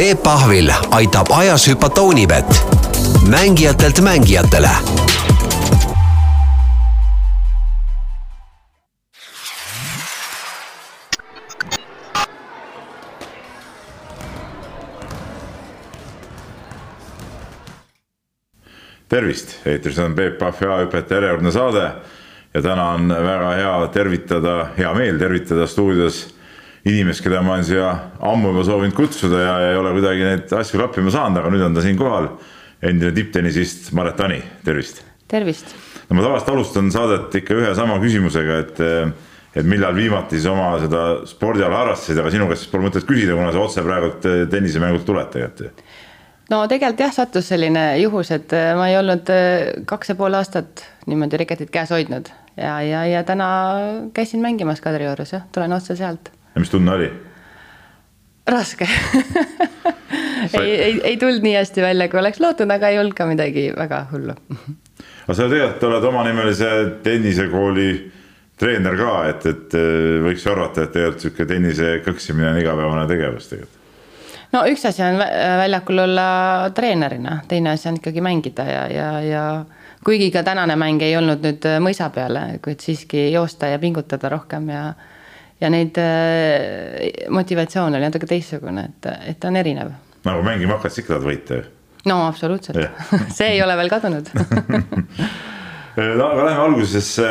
Peep Pahvil aitab ajas hüpata Unibet, mängijatelt mängijatele. Tervist, eetris on Peep Pahvi A-hüpete järjekordne saade ja täna on väga hea tervitada, hea meel tervitada stuudios inimest, keda ma olen siia ammu juba soovinud kutsuda ja ei ole kuidagi neid asju klappima saanud, aga nüüd on ta siin kohal. endine tipptennisist Maret Tani, tervist. tervist. no ma tavaliselt alustan saadet ikka ühe sama küsimusega, et, et millal viimati siis oma seda spordiala harrastasid, aga sinu käest siis pole mõtet küsida, kuna sa otse praegult tennisemängult tuled tegelikult no tegelikult jah, sattus selline juhus, et äh, ma ei olnud äh, kaks ja pool aastat niimoodi reketit käes hoidnud ja, ja, ja täna käisin mängimas Kadriorus jah, tulen otse sealt. Ja mis tunne oli? raske ei, ei, ei tulnud nii hästi välja, kui oleks lootnud, aga ei olnud ka midagi väga hullu. aga sa tegelikult oled omanimelise tennisekooli treener ka, et, et äh, võiks ju arvata, et tegelikult sihuke tennise kõksimine on igapäevane tegevus tegelikult no üks asi on väljakul olla treenerina, teine asi on ikkagi mängida ja, ja, ja kuigi ka tänane mäng ei olnud nüüd mõisa peale, kuid siiski joosta ja pingutada rohkem ja ja neid äh, motivatsioon oli natuke teistsugune, et, et on erinev. nagu mängima hakkad, sa ikka tahad võita ju. no absoluutselt see ei ole veel kadunud no aga lähme algusesse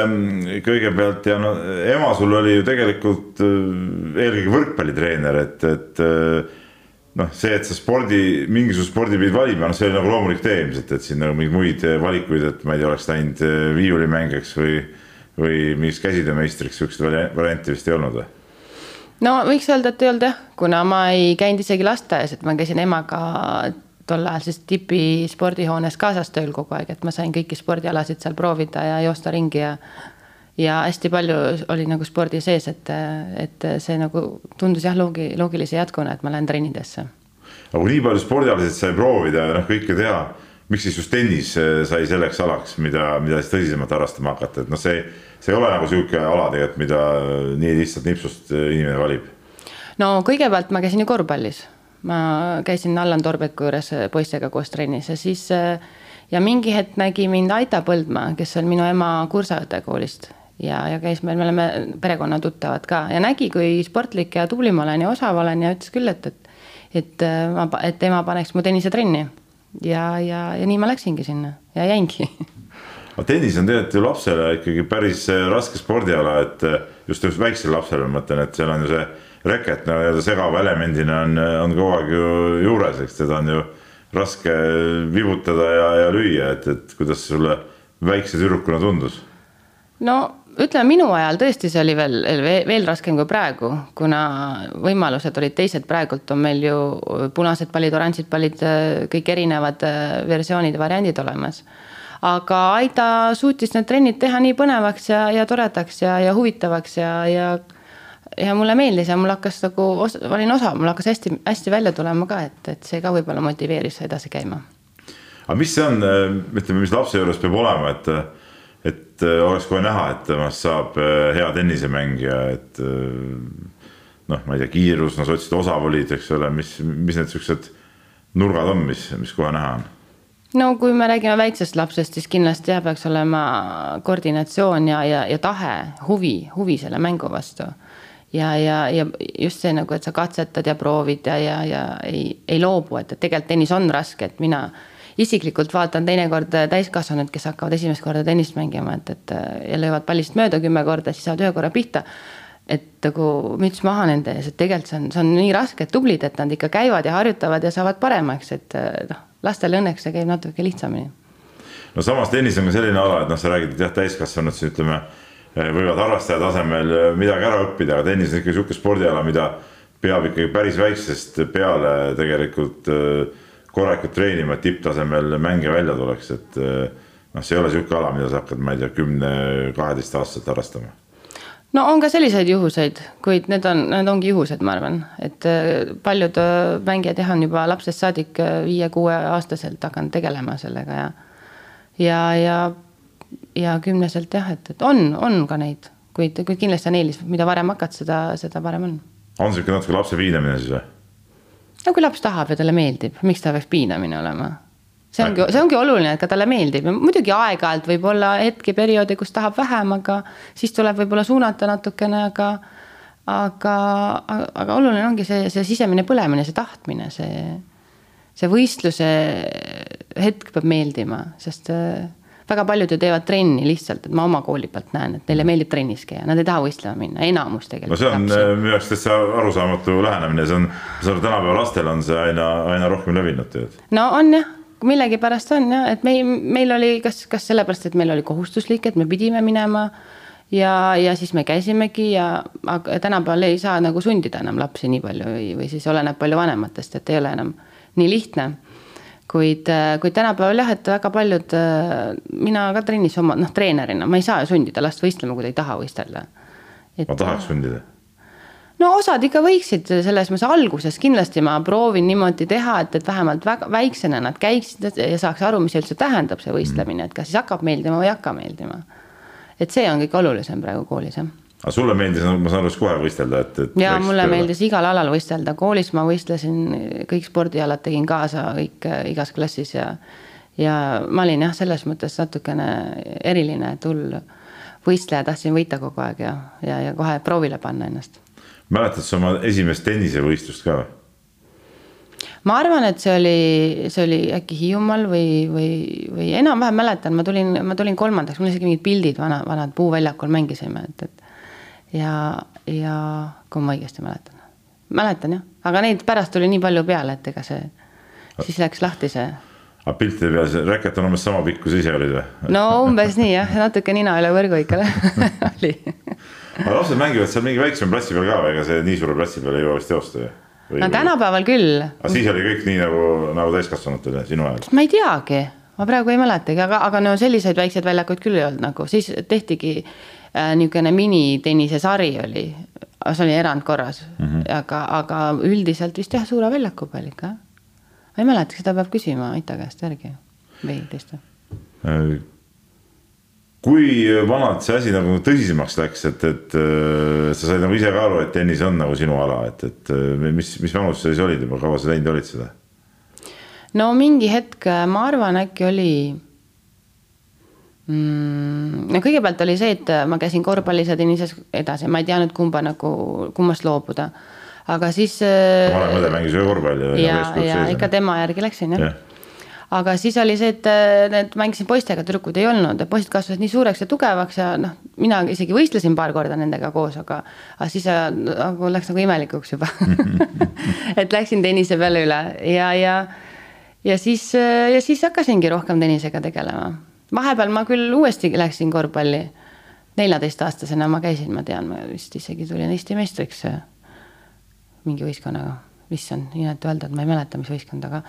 kõigepealt ja no ema sul oli ju tegelikult äh, eelkõige võrkpallitreener, et, et noh, see, et sa spordi, mingisuguse spordi pidid valima, noh, see oli nagu loomulik tee ilmselt, et siin nagu mingeid muid valikuid, et ma ei tea, oleks läinud viiulimängijaks või, või mingiks käsitöömeistriks, siukseid variante vist ei olnud või? no võiks öelda, et ei olnud jah, kuna ma ei käinud isegi lasteaias, et ma käisin emaga tol ajal siis tipi spordihoones kaasas tööl kogu aeg, et ma sain kõiki spordialasid seal proovida ja joosta ringi ja ja hästi palju oli nagu spordi sees, et, et see nagu tundus jah, loogi-, loogilise jätkuna, et ma lähen trennidesse. aga kui nii palju spordialasid sai proovida ja noh, kõike teha, miks siis just tennis eh, sai selleks alaks, mida, mida siis tõsisemalt harrastama hakata, et noh, see, see ei ole nagu sihuke ala tegelikult, mida nii lihtsalt nipsust eh, inimene valib. no kõigepealt ma käisin ju korvpallis, ma käisin Allan Torbeku juures poistega koos trennis ja siis ja mingi hetk nägi mind Aita Põldmaa, kes on minu ema kursaõde koolist ja, ja käis meil, me oleme perekonnatuttavad ka ja nägi, kui sportlik ja tubli ma olen ja osav olen ja ütles küll, et, et, et äh, ma, et ema paneks mu tennisetrenni. Ja, ja, ja nii ma läksingi sinna ja jäingi aga tennis on tegelikult ju lapsele ikkagi päris äh, raske spordiala, et äh, just, just väiksele lapsele ma mõtlen, et seal on ju see reket nii-öelda segava elemendina on, on kogu aeg ju juures, eks teda on ju raske vibutada ja, ja lüüa, et, et kuidas sulle väikse tüdrukuna tundus? no ütleme minu ajal tõesti see oli veel, veel, veel raskem kui praegu, kuna võimalused olid teised, praegult on meil ju punased pallid, oranžid pallid, kõik erinevad äh, versioonid ja variandid olemas. aga Aida suutis need trennid teha nii põnevaks ja, ja toredaks ja, ja huvitavaks ja, ja ja mulle meeldis ja mul hakkas nagu, olin osa, mul hakkas hästi-hästi välja tulema ka, et, et see ka võib-olla motiveeris edasi käima. aga mis see on, äh, ütleme, mis lapse juures peab olema, et et äh, oleks kohe näha, et temast saab äh, hea tennisemängija, et äh, noh, ma ei tea, kiirus, no sa ütlesid, osav olid, eks ole, mis, mis need siuksed nurgad on, mis, mis kohe näha on? no kui me räägime väiksest lapsest, siis kindlasti jah, peaks olema koordinatsioon ja, ja, ja tahe, huvi, huvi selle mängu vastu. ja, ja, ja just see nagu, et sa katsetad ja proovid ja, ja, ja ei, ei loobu, et, et tegelikult tennis on raske, et mina isiklikult vaatan teinekord täiskasvanuid, kes hakkavad esimest korda tennist mängima, et, et ja löövad pallist mööda kümme korda, siis saavad ühe korra pihta. et nagu müts maha nende ees, et tegelikult see on, see on nii raske, et tublid, et nad ikka käivad ja harjutavad ja saavad paremaks, et noh, lastel õnneks see käib natuke lihtsamini. no samas tennis on ka selline ala, et noh, sa räägid, et jah, täiskasvanud siis ütleme võivad harrastaja tasemel midagi ära õppida, aga tennis on ikka sihuke spordiala, mida peab ikkagi päris väiksest peale tegelikult äh, korralikult treenima, et tipptasemel mängija välja tuleks, et eh, noh, see ei ole sihuke ala, mida sa hakkad, ma ei tea, kümne, kaheteistaastaselt harrastama no on ka selliseid juhuseid, kuid need on, need ongi juhused, ma arvan, et eh, paljud eh, mängijad jah, on juba lapsest saadik viie-kuueaastaselt hakanud tegelema sellega ja. ja, ja, ja kümneselt jah, et, et on, on ka neid, kuid, kuid kindlasti on eelis, mida varem hakkad, seda, seda parem on. on sihuke natuke lapse piinamine siis või? No kui laps tahab ja talle meeldib, miks ta peaks piinamine olema? see ongi, see ongi oluline, et ka talle meeldib ja muidugi aeg-ajalt võib olla hetki, perioode, kus tahab vähem, aga siis tuleb võib-olla suunata natukene, aga aga, aga oluline ongi see, see sisemine põlemine, see tahtmine, see, see võistluse hetk peab meeldima, sest väga paljud ju teevad trenni lihtsalt, et ma oma kooli pealt näen, et neile meeldib trennis käia, nad ei taha võistlema minna, enamus tegelikult. no see on minu jaoks täitsa arusaamatu lähenemine, see on, ma saan aru, tänapäeva lastel on see aina, aina rohkem levinud tegelikult. no on jah millegipärast on jah, et meil, meil oli kas, kas sellepärast, et meil oli kohustuslik, et me pidime minema ja, ja siis me käisimegi ja aga tänapäeval ei saa nagu sundida enam lapsi nii palju või, või siis oleneb palju vanematest, et ei ole enam nii lihtne. Kuid, kuid tänapäeval jah, et väga paljud, mina ka trennis oma noh, treenerina, ma ei saa sundida last võistlema, kui ta ei taha võistelda. ma tahaks sundida no osad ikka võiksid selles mõttes alguses kindlasti ma proovin niimoodi teha, et, et vähemalt väga väiksena nad käiksid ja saaks aru, mis üldse tähendab see võistlemine, et kas siis hakkab meeldima või ei hakka meeldima. et see on kõige olulisem praegu koolis jah aga sulle meeldis, ma saan aru, kohe võistelda, et, et. ja mulle tööle. meeldis igal alal võistelda, koolis ma võistlesin, kõik spordialad tegin kaasa kõik igas klassis ja. ja ma olin jah, selles mõttes natukene eriline, et hull võistleja, tahtsin võita kogu aeg ja, ja, ja kohe proovile panna ennast mäletad sa oma esimest tennisevõistlust ka või? ma arvan, et see oli, see oli äkki Hiiumaal või, või, või enam-vähem mäletan, ma tulin, ma tulin kolmandaks, mul isegi mingid pildid vana, vanad puuväljakul mängisime, et, et ja, ja kui ma õigesti mäletan. mäletan jah, aga neid pärast tuli nii palju peale, et ega see, siis läks lahti see. aga piltide peal see räket on umbes sama pikk, kui sa ise olid või? no umbes nii jah, natuke nina üle võrgu ikka oli aga lapsed mängivad seal mingi väiksema platsi peal ka, ega see nii suure platsi peal ei jõua vist teosta ju? no või... tänapäeval küll. aga siis oli kõik nii nagu, nagu täiskasvanutel sinu ajal? ma ei teagi, ma praegu ei mäletagi, aga, aga no selliseid väikseid väljakuid küll ei olnud nagu, siis tehtigi niisugune minitennise sari oli, see oli erandkorras mm, -hmm. aga, aga üldiselt vist jah, suure väljaku peal ikka. ma ei mäleta, seda peab küsima Aita käest järgi või Kristo äh kui vanalt see asi nagu tõsisemaks läks, et, et sa said nagu ise ka aru, et tennis on nagu sinu ala, et, et mis, mis vanus sa siis olid juba, kaua sa teinud olid seda? no mingi hetk, ma arvan, äkki oli. No kõigepealt oli see, et ma käisin korvpallis ja tennises edasi, ma ei teadnud, kumba nagu, kummast loobuda. aga siis. vanem õde mängis ju korvpalli. ja, ja ikka tema järgi läksin jah ja aga siis oli see, et need mängisin poistega, tüdrukuid ei olnud ja poisid kasvasid nii suureks ja tugevaks ja noh, mina isegi võistlesin paar korda nendega koos, aga, aga siis nagu läks nagu imelikuks juba et läksin tennise peale üle ja, ja, ja siis, ja siis hakkasingi rohkem tennisega tegelema. Vahepeal ma küll uuesti läksin korvpalli. neljateistaastasena ma käisin, ma tean, ma vist isegi tulin Eesti meistriks mingi võistkonnaga issand, inetu öelda, et ma ei mäleta, mis võistkond, aga.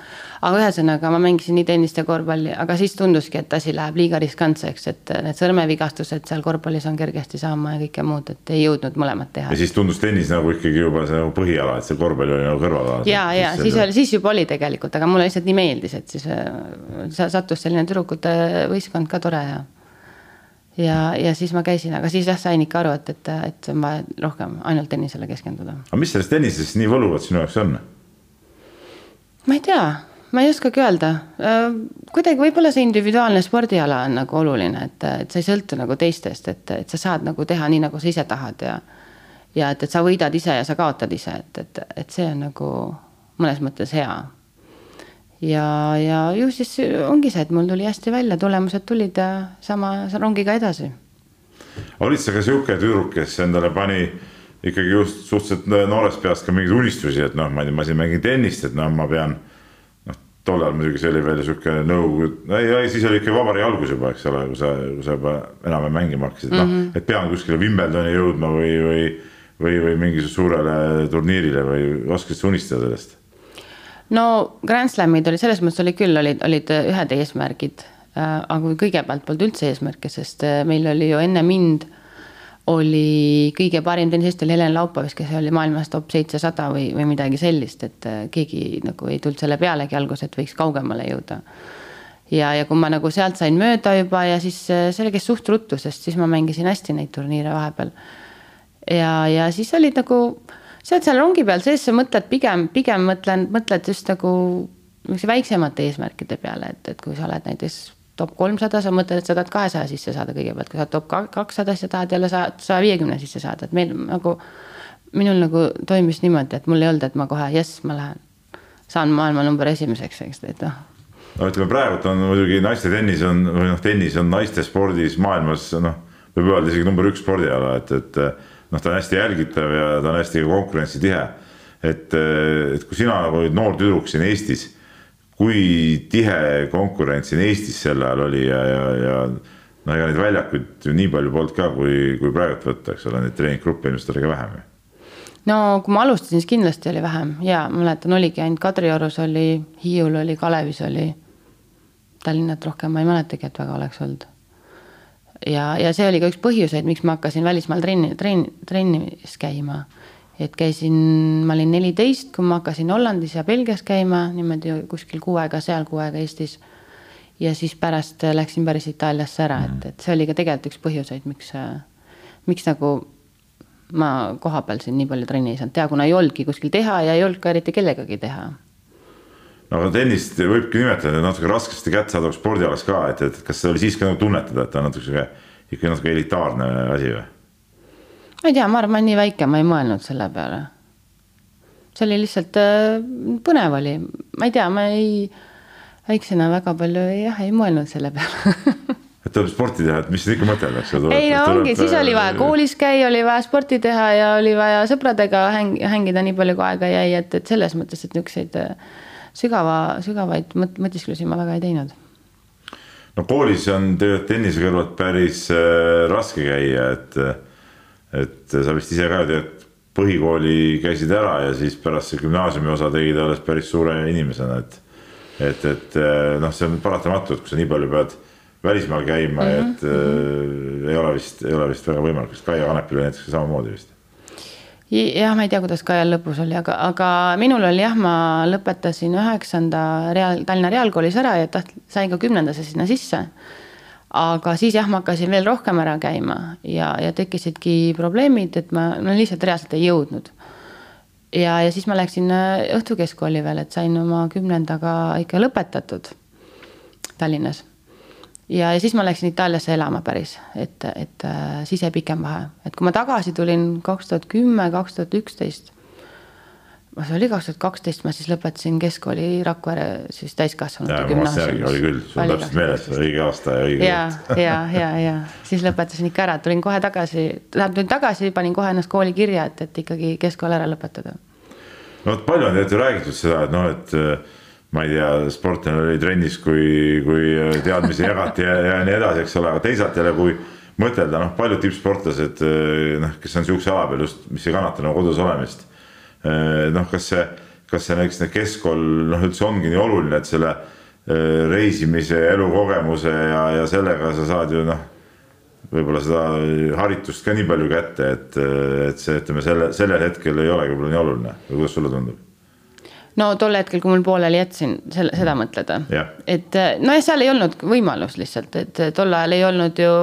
aga ühesõnaga ma mängisin nii tennist ja korvpalli, aga siis tunduski, et asi läheb liiga riskantseks, et need sõrmevigastused seal korvpallis on kergesti saama ja kõike muud, et ei jõudnud mõlemat teha. ja siis tundus tennis nagu ikkagi juba see nagu põhiala, et see korvpall oli nagu kõrvalala. ja, ja siis, oli, siis juba oli tegelikult, aga mulle lihtsalt nii meeldis, et siis äh, sattus selline tüdrukute võistkond ka tore ja ja, ja siis ma käisin, aga siis jah, sain ikka aru, et, et, et on vaja rohkem ainult tennisele keskenduda. aga mis selles tennises nii võluvat sinu jaoks on? ma ei tea, ma ei oskagi öelda. Äh, kuidagi võib-olla see individuaalne spordiala on nagu oluline, et, et sa ei sõltu nagu teistest, et, et sa saad nagu teha nii, nagu sa ise tahad ja. ja et, et sa võidad ise ja sa kaotad ise, et, et, et see on nagu mõnes mõttes hea ja, ja ju siis ongi see, et mul tuli hästi välja, tulemused tulid sama rongiga edasi. olid sa ka sihuke tüdruk, kes endale pani ikkagi just suhteliselt noorest peast ka mingeid unistusi, et noh, ma ei tea, ma siin mängin tennist, et noh, ma pean. noh, tol ajal muidugi see oli veel sihuke nõukogude, ei, ei siis oli ikka vabariigi algus juba, eks ole, kui sa, kui sa juba enam-vähem mängima hakkasid mm, -hmm. noh, et pean kuskile Wimbledoni jõudma või, või. või, või mingisugusele suurele turniirile või oskasid sa unistada sellest? No Grand Slamid oli selles mõttes oli küll, olid, olid ühed eesmärgid. Äh, aga kõigepealt polnud üldse eesmärke, sest äh, meil oli ju enne mind oli kõige parim tennisist oli Helen Laupavis, kes oli maailmas top seitsesada või, või midagi sellist, et äh, keegi nagu ei tulnud selle pealegi alguses, et võiks kaugemale jõuda. ja, ja kui ma nagu sealt sain mööda juba ja siis see oli käis suht ruttu, sest siis ma mängisin hästi neid turniire vahepeal. ja, ja siis olid nagu sa oled seal rongi peal sees, sa mõtled pigem, pigem mõtlen, mõtled just nagu niisuguse väiksemate eesmärkide peale, et, et kui sa oled näiteks top kolmsada, sa mõtled, et sa tahad kahesaja sisse saada kõigepealt, kui sa oled top kakssada, siis sa tahad jälle saja viiekümne sisse saada, et meil nagu, minul nagu toimis niimoodi, et mul ei olnud, et ma kohe jess, ma lähen, saan maailma number esimeseks, eks, et noh. No ütleme praegult on muidugi naiste tennis on või noh, tennis on naiste spordis maailmas noh, võib öelda isegi number üks spordiala, et, et noh, ta on hästi jälgitav ja ta on hästi konkurentsitihe. et, et kui sina nagu olid noor tüdruk siin Eestis, kui tihe konkurents siin Eestis sel ajal oli ja, ja, ja no ega neid väljakuid ju nii palju polnud ka, kui, kui praegult võtta, eks ole, neid treeninggruppe ilmselt oli ka vähem ju no kui ma alustasin, siis kindlasti oli vähem ja mäletan, oligi ainult Kadriorus oli, Hiiul oli, Kalevis oli. Tallinnat rohkem ma ei mäletagi, et väga oleks olnud ja, ja see oli ka üks põhjuseid, miks ma hakkasin välismaal trenni, trenn, trennis käima. et käisin, ma olin neliteist, kui ma hakkasin Hollandis ja Belgias käima niimoodi kuskil kuu aega seal, kuu aega Eestis. ja siis pärast läksin päris Itaaliasse ära, et, et see oli ka tegelikult üks põhjuseid, miks, miks nagu ma kohapeal siin nii palju trenni ei saanud teha, kuna ei olnudki kuskil teha ja ei olnud ka eriti kellegagi teha aga tennist võibki nimetada natuke raskesti kättesaadavaks spordialaks ka, et, et kas see oli siis ka nagu tunnetada, et ta on natuke sihuke ikka natuke elitaarne asi või? ma ei tea, ma arvan, ma olen nii väike, ma ei mõelnud selle peale. see oli lihtsalt äh, põnev oli, ma ei tea, ma ei, väiksena väga palju jah, ei mõelnud selle peale et tuleb sporti teha, et mis ikka mõtelda, eks ole. ei no ongi, siis oli vaja äh, koolis käia, oli vaja sporti teha ja oli vaja sõpradega häng, hängida nii palju, kui aega jäi, et, et selles mõttes, et niisuguseid äh, sügava, sügavaid mõt-, mõtisklusi ma väga ei teinud. no koolis on tegelikult tennise kõrvalt päris äh, raske käia, et, et sa vist ise ka tead, põhikooli käisid ära ja siis pärast see gümnaasiumi osa tegid alles päris suure inimesena, et et, et äh, noh, see on paratamatu, et kui sa nii palju pead välismaal käima mm, -hmm. et äh, ei ole vist, ei ole vist väga võimalik, vist Kaia Kanepil oli näiteks samamoodi vist jah, ma ei tea, kuidas Kaial lõpus oli, aga, aga minul oli jah, ma lõpetasin üheksanda reaal, Tallinna Reaalkoolis ära ja taht-, sain ka kümnendasse sinna sisse. aga siis jah, ma hakkasin veel rohkem ära käima ja, ja tekkisidki probleemid, et ma no lihtsalt reaalselt ei jõudnud. ja, ja siis ma läksin äh, õhtukeskkooli veel, et sain oma kümnendaga ikka lõpetatud Tallinnas ja, ja siis ma läksin Itaaliasse elama päris, et, et äh, siis jäi pikem vahe, et kui ma tagasi tulin kaks tuhat kümme, kaks tuhat üksteist. see oli kaks tuhat kaksteist, ma siis lõpetasin keskkooli Rakvere siis täiskasvanute gümnaasiumis. oli küll, sul on täpselt meeles õige aasta ja õige ja, ja, ja, ja siis lõpetasin ikka ära, tulin kohe tagasi, tähendab tulin tagasi, panin kohe ennast kooli kirja, et, et ikkagi keskkool ära lõpetada. no vot palju on tegelikult ju räägitud seda, et noh, et ma ei tea, sportlane oli trennis, kui, kui teadmisi jagati ja, ja nii edasi, eks ole, aga teisalt jälle, kui mõtelda, noh, paljud tippsportlased, noh, kes on sihukese ala peal just, mis ei kannata nagu kodus olemist. noh, kas see, kas see näiteks keskkool noh, üldse ongi nii oluline, et selle reisimise, elukogemuse ja, ja sellega sa saad ju noh, võib-olla seda haritust ka nii palju kätte, et, et see, ütleme selle, sellel hetkel ei olegi võib-olla nii oluline või kuidas sulle tundub? No tol hetkel, kui mul pooleli jätsin, selle, seda mõtleda. Yeah.. et nojah, seal ei olnud võimalus lihtsalt, et tol ajal ei olnud ju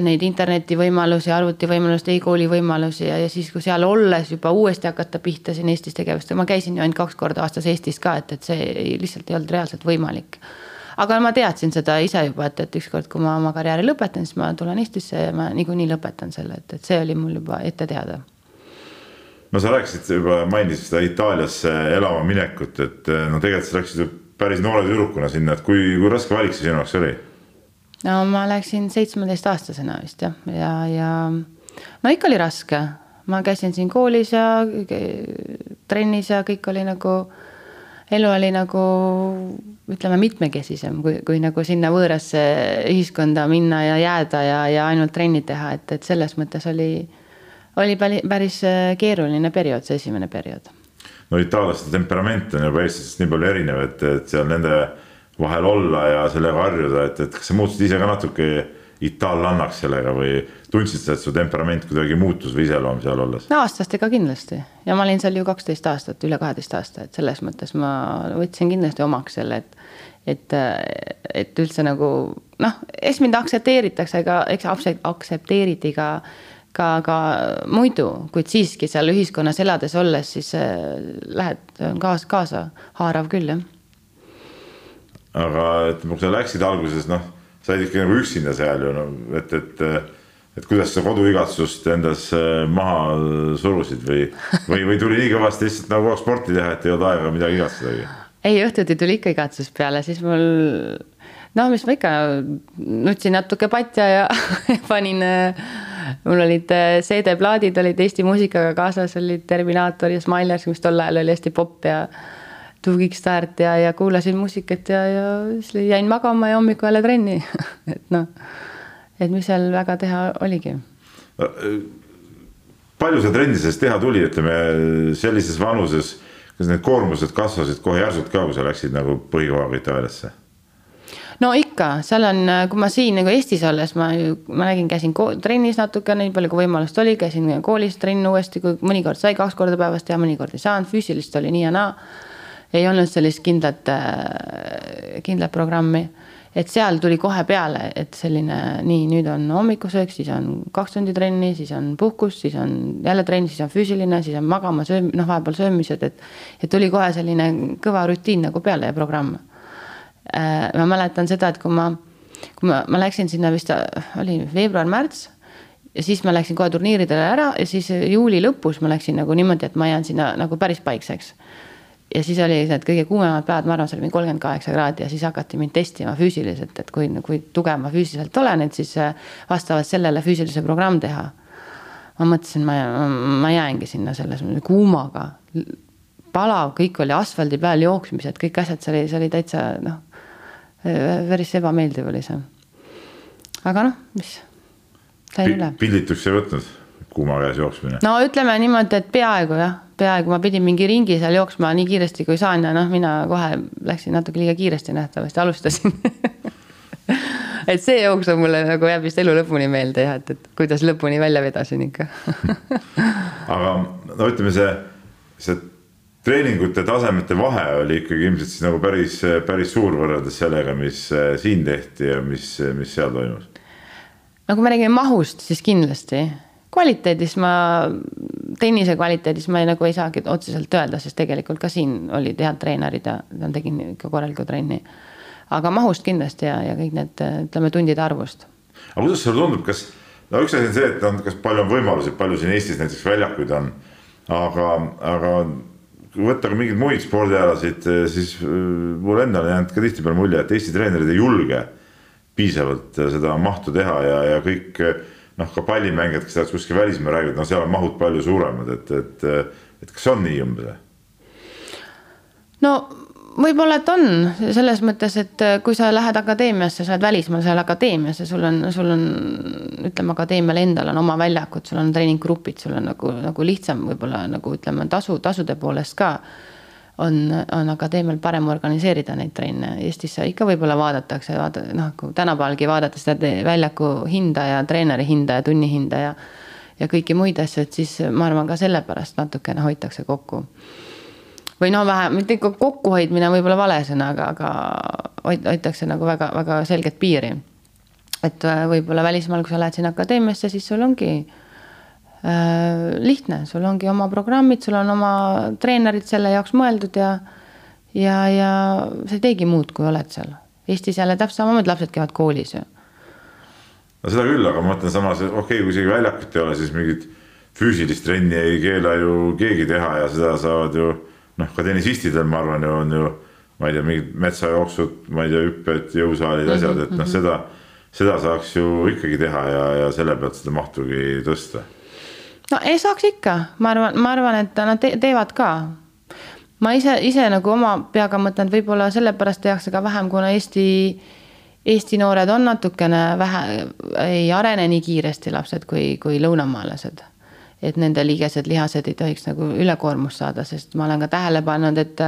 neid interneti võimalusi, arvuti võimalust, e-kooli võimalusi ja, ja siis, kui seal olles juba uuesti hakata pihta siin Eestis tegevust, ma käisin ju ainult kaks korda aastas Eestis ka, et, et see ei, lihtsalt ei olnud reaalselt võimalik. aga ma teadsin seda ise juba, et, et ükskord, kui ma oma karjääri lõpetan, siis ma tulen Eestisse ja ma niikuinii lõpetan selle, et, et see oli mul juba ette teada no sa rääkisid juba, mainisid seda Itaaliasse elama minekut, et eh, no tegelikult sa läksid ju päris noore tüdrukuna sinna, et kui, kui raske valik see sinu jaoks oli? no ma läksin seitsmeteistaastasena vist jah, ja, ja no ikka oli raske, ma käisin siin koolis ja trennis ja kõik oli nagu, elu oli nagu ütleme, mitmekesisem, kui, kui nagu sinna võõrasse ühiskonda minna ja jääda ja, ja ainult trenni teha, et, et selles mõttes oli oli päris äh, keeruline periood, see esimene periood. no itaallaste temperament on juba eestlasest nii palju erinev, et, et seal nende vahel olla ja sellega harjuda, et, et kas sa muutusid ise ka natuke itaallannaks sellega või tundsid sa, et su temperament kuidagi muutus või iseloom seal olles? no aastastega kindlasti ja ma olin seal ju kaksteist aastat, üle kaheteist aasta, et selles mõttes ma võtsin kindlasti omaks selle, et et, et üldse nagu noh, eks mind aktsepteeritakse ka, eks aktsepteeriti ka ka, ka muidu, kuid siiski seal ühiskonnas elades olles, siis lähed kaasa, kaasa haarav küll, jah. aga ütleme, kui sa läksid alguses, noh, sa olid ikka nagu üksinda seal ju, no et, et et kuidas sa koduigatsust endas maha surusid või, või, või tuli nii kõvasti lihtsalt nagu kogu aeg sporti teha, et ei olnud aega midagi igatsedagi? ei, õhtuti tuli ikka igatsus peale, siis mul no mis ma ikka, nutsin natuke patja ja panin, mul olid äh, CD-plaadid olid Eesti muusikaga kaasas, olid Terminaator ja Smilers, mis tol ajal oli hästi popp ja To Kickstart ja, ja kuulasin muusikat ja, ja siis jäin magama ja hommikul jälle trenni et noh et mis seal väga teha oligi. palju see trenni sellest teha tuli, ütleme sellises vanuses, kas need koormused kasvasid kohe järsult ka, kui sa läksid nagu põhikohaga Itaaliasse? No ikka, seal on, kui ma siin nagu Eestis olles, ma ju, ma nägin, käisin trennis natuke, nii palju kui võimalust oli, käisin koolis trenn uuesti, kui mõnikord sai kaks korda päevas teha, mõnikord ei saanud, füüsilist oli nii ja naa. ei olnud sellist kindlat, kindlat programmi et seal tuli kohe peale, et selline nii, nüüd on hommikusöök, siis on kaks tundi trenni, siis on puhkus, siis on jälle trenn, siis on füüsiline, siis on magama, sööm-, noh, vahepeal söömised, et. et tuli kohe selline kõva rutiin nagu peale ja programm. Äh, ma mäletan seda, et kui ma, kui ma, ma läksin sinna vist oli veebruar-märts ja siis ma läksin kohe turniiridele ära ja siis juuli lõpus ma läksin nagu niimoodi, et ma jään sinna nagu päris paikseks ja siis oli need kõige kuumemad päevad, ma arvan, see oli mingi kolmkümmend kaheksa kraadi ja siis hakati mind testima füüsiliselt, et kui, kui tugev ma füüsiliselt olen, et siis äh, vastavalt sellele füüsilise programm teha. ma mõtlesin, ma, ma jäängi sinna selles kuumaga, palav, kõik oli asfaldi peal jooksmised, kõik asjad, see oli, see oli täitsa noh, päris ebameeldiv oli see. aga noh, mis, sain üle. pildituks ei võtnud, kuuma käes jooksmine? no ütleme niimoodi, et peaaegu jah peaaegu ma pidin mingi ringi seal jooksma nii kiiresti kui saan ja noh, mina kohe läksin natuke liiga kiiresti nähtavasti, alustasin et see jooks on mulle nagu jääb vist elu lõpuni meelde jah, et, et kuidas lõpuni välja vedasin ikka aga no ütleme, see, see treeningute tasemete vahe oli ikkagi ilmselt siis nagu päris, päris suur võrreldes sellega, mis eh, siin tehti ja mis, mis seal toimus. no kui me räägime mahust, siis kindlasti kvaliteedis ma, tennise kvaliteedis ma ei, nagu ei saagi otseselt öelda, sest tegelikult ka siin olid head treenerid ja ma tegin ikka korralikku trenni. aga mahust kindlasti ja, ja kõik need, ütleme tundide arvust. aga kuidas sulle tundub, kas, no üks asi on see, et on, kas palju on võimalusi, palju siin Eestis näiteks väljakuid on, aga, aga kui võtta ka mingeid muid spordialasid, siis äh, mulle endale jäänud ka tihtipeale mulje, et Eesti treenerid ei julge piisavalt seda mahtu teha ja, ja kõik noh, ka pallimängijad, kes lähevad kuskil välismaal räägivad, no seal on mahud palju suuremad, et, et, et kas on nii umbes? no võib-olla, et on selles mõttes, et kui sa lähed akadeemiasse, sa oled välismaal, sa oled akadeemiasse, sul on, sul on ütleme, akadeemial endal on oma väljakud, sul on treeninggrupid, sul on nagu, nagu lihtsam võib-olla nagu ütleme, tasu, tasude poolest ka on, on akadeemial parem organiseerida neid trenne. Eestis ikka võib-olla vaadatakse, vaata noh, kui tänapäevalgi vaadata seda väljaku hinda ja treeneri hinda ja tunni hinda ja. ja kõiki muid asju, et siis ma arvan, ka sellepärast natukene hoitakse kokku. Või no vähe, mitte ikka kokkuhoidmine võib-olla vale sõna, aga, aga hoitakse nagu väga-väga selget piiri. et võib-olla välismaal, kui sa lähed sinna akadeemiasse, siis sul ongi Äh, lihtne, sul ongi oma programmid, sul on oma treenerid selle jaoks mõeldud ja ja, ja sa ei teegi muud, kui oled seal. Eestis jälle täpselt samamoodi, lapsed käivad koolis ju. no seda küll, aga ma mõtlen samas, okei okay,, kui isegi väljakut ei ole, siis mingit füüsilist trenni ei keela ju keegi teha ja seda saavad ju noh, ka tennisistidel, ma arvan ju on ju ma ei tea, mingid metsajooksud, ma ei tea, hüpped, jõusaalid, mhm, asjad, et noh, mhm. seda, seda saaks ju ikkagi teha ja, ja selle pealt seda mahtugi tõsta no ei saaks ikka, ma arvan, ma arvan, et nad te teevad ka. ma ise, ise nagu oma peaga mõtlen, et võib-olla sellepärast tehakse ka vähem, kuna Eesti, Eesti noored on natukene vähe, ei arene nii kiiresti lapsed kui, kui lõunamaalased. Et nende liigesed, lihased ei tohiks nagu ülekoormust saada, sest ma olen ka tähele pannud, et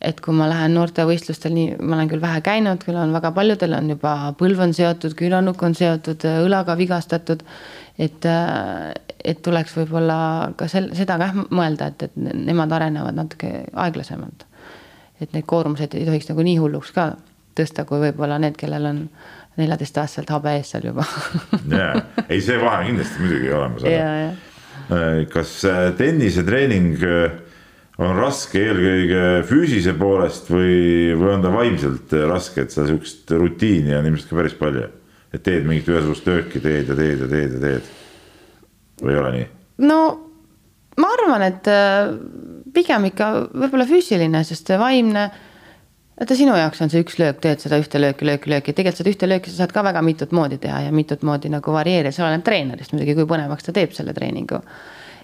et kui ma lähen noortevõistlustel, nii, ma olen küll vähe käinud, küll on väga paljudel on juba põlv on seotud, küünanukk on seotud, õlaga vigastatud. et, et tuleks võib-olla ka sel-, seda ka mõelda, et, et nemad arenevad natuke aeglasemalt. et need koormused ei tohiks nagu nii hulluks ka tõsta, kui võib-olla need, kellel on neljateistaastaselt habe ees seal juba jaa, ei see vahe kindlasti muidugi olemas. ja. Kas äh, tennisetreening äh, on raske eelkõige füüsise poolest või, või on ta vaimselt raske, et seda sihukest rutiini on ilmselt ka päris palju. et teed mingit ühesugust tööki, teed ja teed ja teed ja teed. või ei ole nii? no ma arvan, et äh, pigem ikka võib-olla füüsiline, sest vaimne. Vaata sinu jaoks on see üks löök, teed seda ühte lööki, lööki, lööki, tegelikult seda ühte lööki sa saad ka väga mitut moodi teha ja mitut moodi nagu varieerida, see oleneb treenerist muidugi, kui põnevaks ta teeb selle treeningu.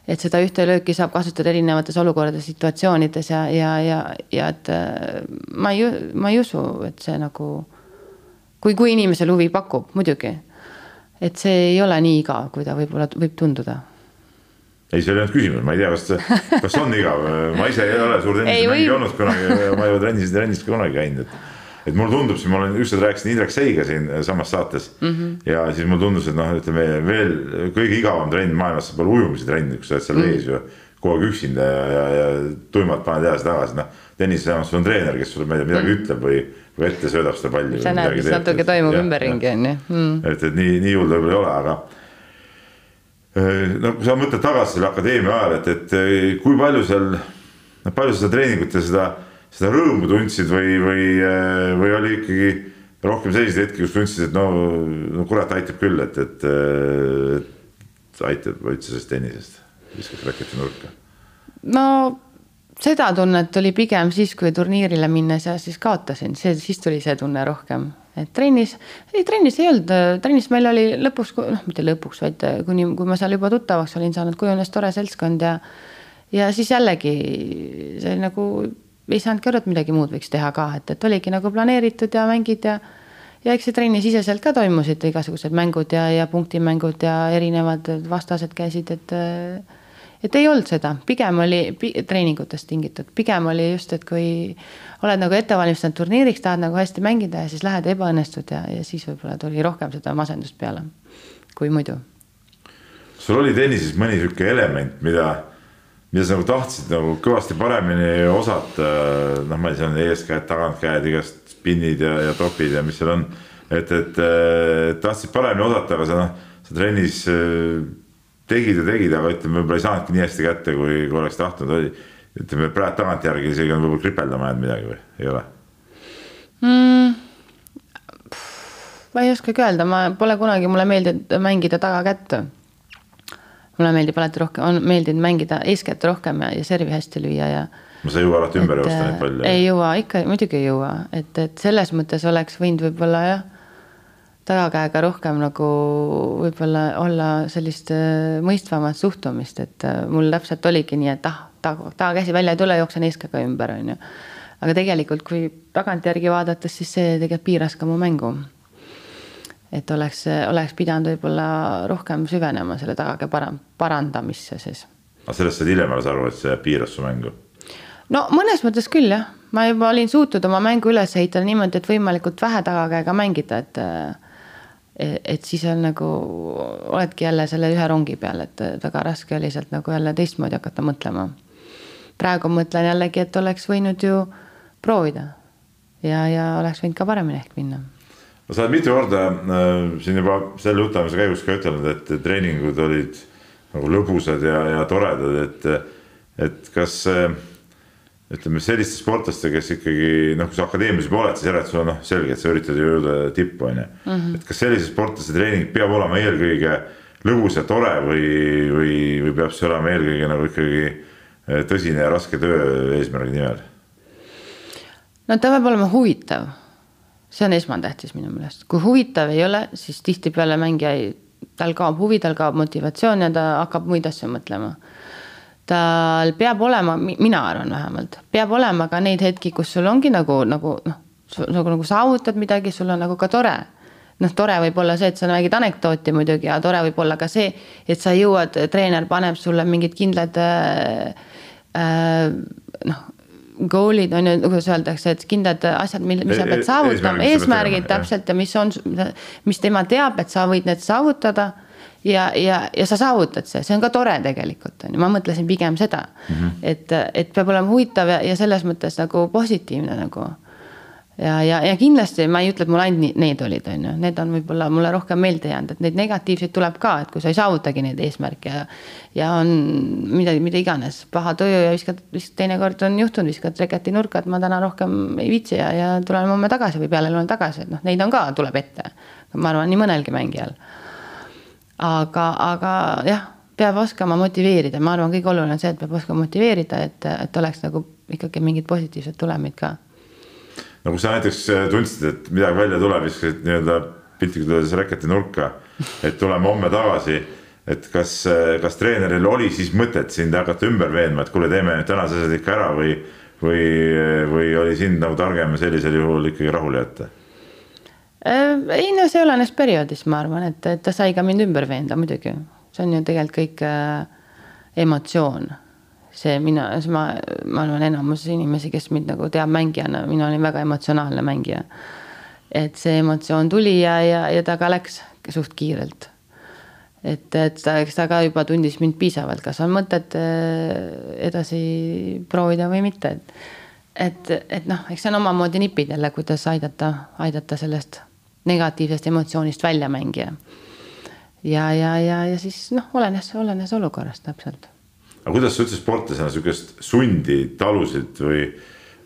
et seda ühte lööki saab kasutada erinevates olukordades, situatsioonides ja, ja, ja, ja et äh, ma ei, ma ei usu, et see nagu. kui, kui inimesel huvi pakub, muidugi. et see ei ole nii igav, kui ta võib-olla võib tunduda ei, see ei olnud küsimus, ma ei tea, kas, kas on igav, ma ise ei ole suur tennisemängija olnud kunagi, ma ei ole trennis, trennis ka kunagi käinud, et. et mulle tundub, siis ma olen ükskord rääkisin Indrek Seiga siin samas saates mm -hmm. ja siis mulle tundus, et noh, ütleme veel kõige igavam trenn maailmas olla ujumise trenn, kus sa oled seal mm -hmm. vees ju kogu aeg üksinda ja, ja, ja tuimalt paned edasi-tagasi, noh. tennises vähemalt sul on treener, kes sulle, ma ei tea, midagi -hmm. ütleb või, või ette söödab seda palli. sa näed, mis natuke toimub ümberringi on ju. Mm. et, et nii, nii hull võib-olla ei ole, aga Äh, no kui sa mõtled tagasi selle akadeemia ajal, et, et äh, kui palju seal, palju sa seda treeningut ja seda, seda rõõmu tundsid või, või, äh, või oli ikkagi rohkem selliseid hetki, kus tundsid, et no, no kurat aitab küll, et, et, et aitab üldse sellest tennisest, viskas raketi nurka? no seda tunnet oli pigem siis, kui turniirile minnes ja siis kaotasin, see, siis tuli see tunne rohkem et trennis, ei trennis ei olnud, trennis meil oli lõpuks, noh, mitte lõpuks, vaid kuni, kui ma seal juba tuttavaks olin saanud, kujunes tore seltskond ja. ja siis jällegi see nagu ei saanudki aru, et midagi muud võiks teha ka, et, et oligi nagu planeeritud ja mängid ja. ja eks see trennisiseselt ka toimusid igasugused mängud ja, ja punktimängud ja erinevad vastased käisid, et et ei olnud seda, pigem oli treeningutest tingitud, pigem oli just, et kui oled nagu ette valmistanud turniiriks, tahad nagu hästi mängida ja siis lähed ebaõnnestud ja, ja siis võib-olla tuli rohkem seda masendust peale kui muidu. sul oli tennises mõni sihuke element, mida, mida sa nagu tahtsid nagu kõvasti paremini osata, noh, ma ei tea, eeskäed, tagantkäed, igast spinnid ja, ja topid ja mis seal on. et, et tahtsid paremini osata, aga sa noh, sa trennis tegid ja tegid, aga ütleme, võib-olla ei saanudki nii hästi kätte, kui, kui oleks tahtnud, oli. ütleme praegu tagantjärgi isegi on võib-olla kripeldama jäänud midagi või ei ole mm,? ma ei oskagi öelda, ma pole kunagi, mulle meeldinud mängida tagakätt. mulle meeldib alati rohkem, on meeldinud mängida eeskätt rohkem ja, ja servi hästi lüüa ja. no sa ei jõua alati ümber joosta neid palle. ei jõua, ikka muidugi ei jõua, et, et selles mõttes oleks võinud võib-olla jah tagakäega rohkem nagu võib-olla olla sellist äh, mõistvamat suhtumist, et äh, mul täpselt oligi nii, et ah, taga, tagakäsi välja ei tule, jooksen eeskaga ümber, on ju. aga tegelikult, kui tagantjärgi vaadates, siis see tegelikult piiras ka mu mängu. et oleks, oleks pidanud võib-olla rohkem süvenema selle tagakäe para-, parandamisse siis. aga sellest said hiljem alles aru, et see piiras su mängu? no mõnes mõttes küll jah, ma juba olin suutnud oma mängu üles ehitada niimoodi, et võimalikult vähe tagakäega mängida, et äh, et siis on nagu, oledki jälle selle ühe rongi peal, et väga raske oli sealt nagu jälle teistmoodi hakata mõtlema. praegu mõtlen jällegi, et oleks võinud ju proovida ja, ja oleks võinud ka paremini ehk minna. no sa oled mitu korda äh, siin juba selle jutuajamise käigus ka ütelnud, et treeningud olid nagu lõbusad ja, ja toredad, et, et kas äh, ütleme selliste sportlastega, kes ikkagi noh, kui sa akadeemias juba oled, siis järelikult sul on noh, selge, et sa üritad ju jõuda tippu, on ju. Mhm. et kas sellise sportlase treening peab olema eelkõige lõbus ja tore või, või, või peab see olema eelkõige nagu ikkagi eh, tõsine ja raske töö eesmärgi nimel? no ta peab olema huvitav. see on esmatähtis minu meelest, kui huvitav ei ole, siis tihtipeale mängija ei, tal kaob huvi, tal kaob motivatsioon ja ta hakkab muid asju mõtlema tal peab olema, mina arvan vähemalt, peab olema ka neid hetki, kus sul ongi nagu, nagu noh, nagu, nagu saavutad midagi, sul on nagu ka tore. noh, tore võib olla see, et sa mängid anekdooti muidugi ja tore võib olla ka see, et sa jõuad, treener paneb sulle mingid kindlad äh, äh, noh goal'id on ju, kuidas öeldakse, et kindlad asjad, mil, mis sa pead saavutama, eesmärgid täpselt ja mis on, mis tema teab, et sa võid need saavutada ja, ja, ja sa saavutad see, see on ka tore tegelikult on ju, ma mõtlesin pigem seda mm, -hmm. et, et peab olema huvitav ja, ja selles mõttes nagu positiivne nagu. ja, ja, ja kindlasti ma ei ütle, et mul ainult need olid, on ju, need on võib-olla mulle rohkem meelde jäänud, et neid negatiivseid tuleb ka, et kui sa ei saavutagi neid eesmärke ja. ja on midagi, mida iganes, paha tuju ja viskad, viskad, teinekord on juhtunud, viskad reketi nurka, et ma täna rohkem ei viitsi ja, ja tulen homme tagasi või peale tulen tagasi, et noh, neid on ka, tuleb ette. ma arvan, nii mõnelgi mängijal. Aga, aga jah, peab oskama motiveerida, ma arvan, kõige oluline on see, et peab oskama motiveerida, et, et oleks nagu ikkagi mingid positiivsed tulemid ka no kui sa näiteks äh, tundsid, et midagi välja tuleb, viskasid nii-öelda piltlikult öeldes reketi nurka, et tuleme homme tagasi. et kas, äh, kas treeneril oli siis mõtet sind hakata ümber veenma, et kuule, teeme nüüd tänased asjad ikka ära või, või, või oli sind nagu targem sellisel juhul ikkagi rahule jätta? Äh, ei no see olenes perioodist, ma arvan, et, et ta sai ka mind ümber veenda muidugi, see on ju tegelikult kõik äh, emotsioon see mina, ma, ma arvan, enamus inimesi, kes mind nagu teab mängijana, mina olin väga emotsionaalne mängija. et see emotsioon tuli ja, ja, ja ta ka läks suht kiirelt. et, et ta, eks ta ka juba tundis mind piisavalt, kas on mõtet äh, edasi proovida või mitte, et et, et noh, eks see on omamoodi nipid jälle, kuidas aidata, aidata sellest negatiivsest emotsioonist välja mängija. ja, ja, ja, ja siis noh, olenes, olenes olukorrast täpselt aga kuidas sa üldse sportlasena sihukest sundi talusid või,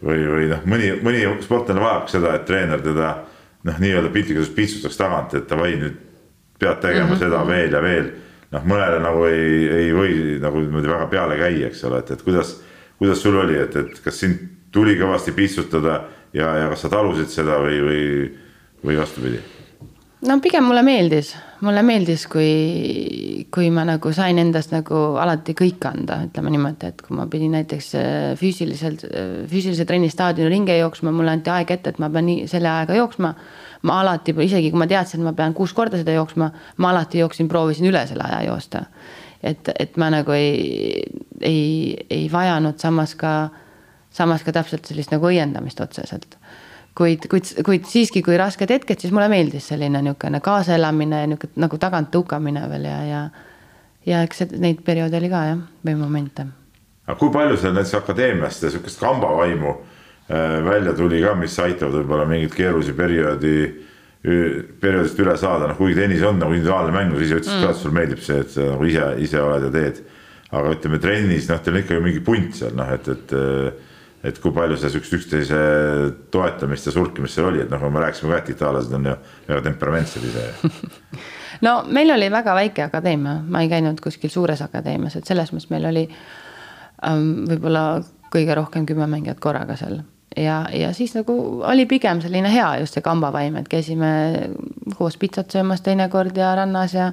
või, või noh, mõni, mõni sportlane vajab seda, et treener teda noh, nii-öelda piltlikult öeldes piitsutaks tagant, et davai, nüüd pead tegema mm -hmm. seda veel ja veel. noh, mõnele nagu ei, ei või nagu niimoodi väga peale käia, eks ole, et, et kuidas, kuidas sul oli, et, et kas sind tuli kõvasti piitsutada ja, ja kas sa talusid seda või, või, või vastupidi? no pigem mulle meeldis, mulle meeldis, kui, kui ma nagu sain endast nagu alati kõik anda, ütleme niimoodi, et kui ma pidin näiteks äh, füüsiliselt, äh, füüsilise trenni staadioni ringi jooksma, mulle anti aeg ette, et ma pean nii selle ajaga jooksma. ma alati, isegi kui ma teadsin, et ma pean kuus korda seda jooksma, ma alati jooksin, proovisin üle selle aja joosta. et, et ma nagu ei, ei, ei vajanud samas ka, samas ka täpselt sellist nagu õiendamist otseselt kuid, kuid, kuid siiski, kui rasked hetked, siis mulle meeldis selline niisugune kaasaelamine, niisugune nagu tagant tõukamine veel ja, ja. ja eks neid perioode oli ka jah, või momente. aga kui palju seal näiteks akadeemiast ja sihukest kambavaimu äh, välja tuli ka, mis aitavad võib-olla mingit keerulisi perioodi, perioodist üle saada, noh kuigi tennis on nagu individuaalne mäng, sa ise ütlesid mm. ka, et sulle meeldib see, et sa nagu ise, ise oled ja teed. aga ütleme trennis, noh, teil on ikkagi mingi punt seal noh, et, et et kui palju seda sihukest üksteise toetamist ja sulkimist seal oli, et noh, me rääkisime ka, et itaallased on ju väga temperamentsed ise no meil oli väga väike akadeemia, ma ei käinud kuskil suures akadeemias, et selles mõttes meil oli ähm, võib-olla kõige rohkem kümme mängijat korraga seal. ja, ja siis nagu oli pigem selline hea just see kambavaim, et käisime koos pitsat söömas teinekord ja rannas ja,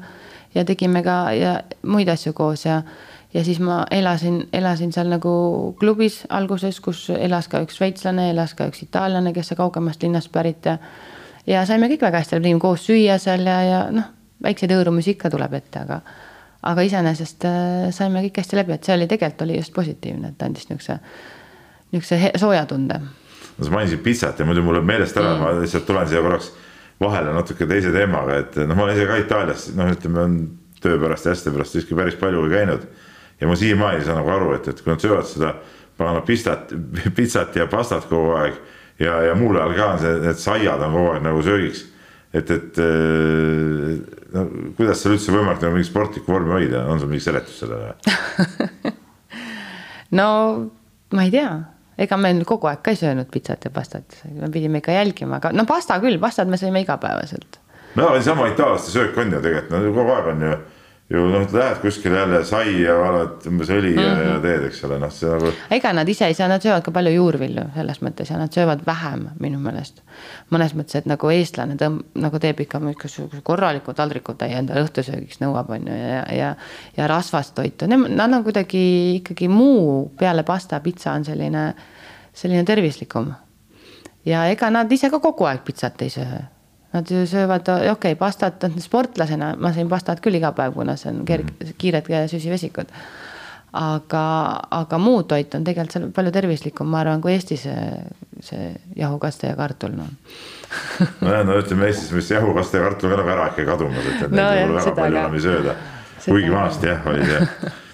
ja tegime ka ja muid asju koos ja ja siis ma elasin, elasin seal nagu klubis alguses, kus elas ka üks šveitslane, elas ka üks itaallane, kes kaugemast linnast pärit ja. ja saime kõik väga hästi, tegime koos süüa seal ja, ja noh, väikseid hõõrumusi ikka tuleb ette, aga. aga iseenesest äh, saime kõik hästi läbi, et see oli tegelikult oli just positiivne, et andis niisuguse, niisuguse sooja tunde. no sa mainisid pitsat ja muidu mul läheb meelest ära ma lihtsalt tulen siia korraks vahele natuke teise teemaga, et noh, ma olen ise ka Itaalias, noh, ütleme on töö pärast ja asjade pärast siiski päris palju käinud ja ma siiamaani ei saa nagu aru, et, et kui nad söövad seda pagana pistat, pitsat ja pastat kogu aeg ja, ja muul ajal ka on see, need saiad on kogu aeg nagu söögiks. et, et no kuidas seal üldse võimalik nagu mingit sportlikku vormi hoida, on sul mingi seletus sellele no ma ei tea, ega me kogu aeg ka ei söönud pitsat ja pastat, me pidime ikka jälgima, aga no pasta küll, pastat me sõime igapäevaselt. no sama itaallaste söök on ju tegelikult, no kogu aeg on ju ju noh, lähed kuskile jälle sai ja valad umbes õli mm -hmm. ja, ja mhm. teed, eks ole, noh, see nagu. ega nad ise ei saa, nad söövad ka palju juurvilju selles mõttes ja nad söövad vähem minu meelest. mõnes mõttes, et nagu eestlane tõmb-, nagu teeb ikka mingisuguse korraliku taldrikutäie endale õhtusöögiks nõuab, on ju, ja, ja. ja rasvast toitu, nad on kuidagi ikkagi muu peale pasta, pitsa on selline, selline tervislikum. ja ega nad ise ka kogu aeg pitsat ei söö Nad ju söövad, okei okay,, pastat, sportlasena ma sõin pastat küll iga päev, kuna see on kerg-, mhm. kiired süsivesikud. aga, aga muu toit on tegelikult seal palju tervislikum, ma arvan, kui Eestis see, see jahukaste ja kartul, noh. nojah, no ütleme Eestis vist jahukaste ja kartul ka nagu ära ikka kadumas, et, et no, neid võib väga palju enam ei sööda. kuigi vanasti jah, oli see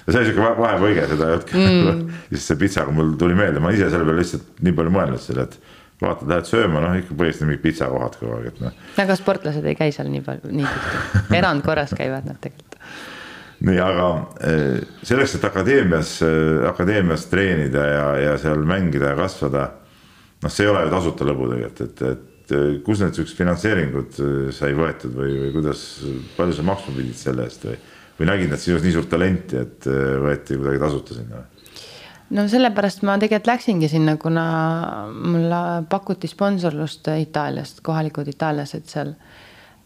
ja see oli sihuke vahepõige, seda ei olnudki mm. siis see pitsaga mul tuli meelde, ma ise selle peale lihtsalt nii palju mõelnud selle, et vaatad, lähed sööma, noh ikka põhiliselt mingid pitsakohad kogu aeg, et noh. aga sportlased ei käi seal nii palju, nii tihti, erandkorras käivad nad tegelikult. nii, aga eh, selleks, et akadeemias, eh, akadeemias treenida ja, ja seal mängida ja kasvada. noh, see ei ole ju tasuta lõbu tegelikult, et, et eh, kus need siuksed finantseeringud sai võetud või, või kuidas, palju sa maksma pidid selle eest või, või nägid nad sinus nii suurt talenti, et võeti kuidagi tasuta sinna? No sellepärast ma tegelikult läksingi sinna, kuna mulle pakuti sponsorlust Itaaliast, kohalikud itaallased seal.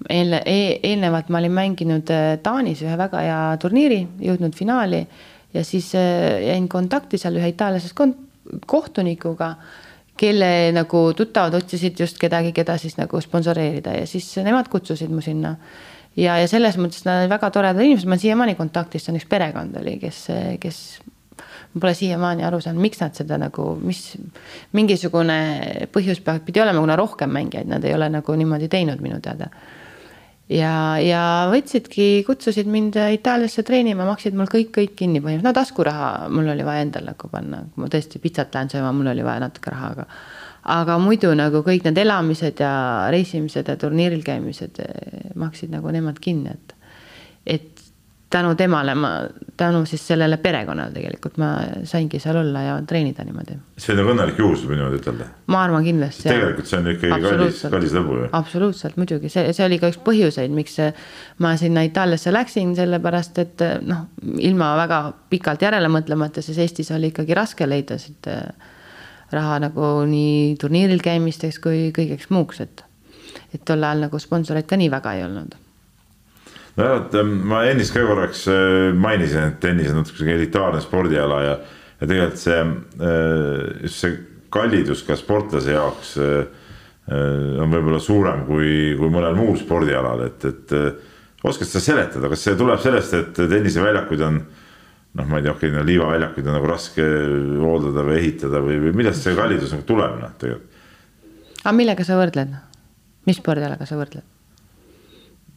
eelne- e,, eelnevalt ma olin mänginud äh, Taanis ühe väga hea turniiri, jõudnud finaali ja siis äh, jäin kontakti seal ühe itaallasest kohtunikuga kelle nagu tuttavad otsisid just kedagi, keda siis nagu sponsoreerida ja siis nemad kutsusid mu sinna. ja, ja selles mõttes nad olid väga toredad inimesed, ma olen siiamaani kontaktis, see on üks perekond oli, kes, kes ma pole siiamaani aru saanud, miks nad seda nagu, mis mingisugune põhjus pidi olema, kuna rohkem mängijaid nad ei ole nagu niimoodi teinud minu teada. ja, ja võtsidki, kutsusid mind Itaaliasse treenima, maksid mul kõik, kõik kinni põhimõtteliselt, no taskuraha mul oli vaja endal nagu panna, kui ma tõesti pitsat lähen sööma, mul oli vaja natuke raha, aga aga muidu nagu kõik need elamised ja reisimised ja turniiril käimised eh, maksid nagu nemad kinni, et et tänu temale ma, tänu siis sellele perekonnale tegelikult ma saingi seal olla ja treenida niimoodi. see on nagu õnnelik juhus, võib niimoodi ütelda? ma arvan kindlasti. tegelikult see on ikkagi kallis, kallis lõbu ju. absoluutselt, muidugi see, see oli ka üks põhjuseid, miks ma sinna Itaaliasse läksin, sellepärast et noh, ilma väga pikalt järele mõtlemata, sest Eestis oli ikkagi raske leida siit äh, raha nagu nii turniiril käimisteks kui kõigeks muuks, et et tol ajal nagu sponsoreid ka nii väga ei olnud nojah, et ma ennist ka korraks äh, mainisin, et tennis on natuke sihuke elitaarne spordiala ja, ja tegelikult see, äh, just see kallidus ka sportlase jaoks äh, on võib-olla suurem kui, kui mõnel muul spordialal, et, et oskad sa seletada, kas see tuleb sellest, et tenniseväljakuid on noh, ma ei tea, okei okay,, no liivaväljakuid on nagu raske hooldada või ehitada või, või millest see kallidus nagu tuleb noh, tegelikult? aga millega sa võrdled? mis spordialaga sa võrdled?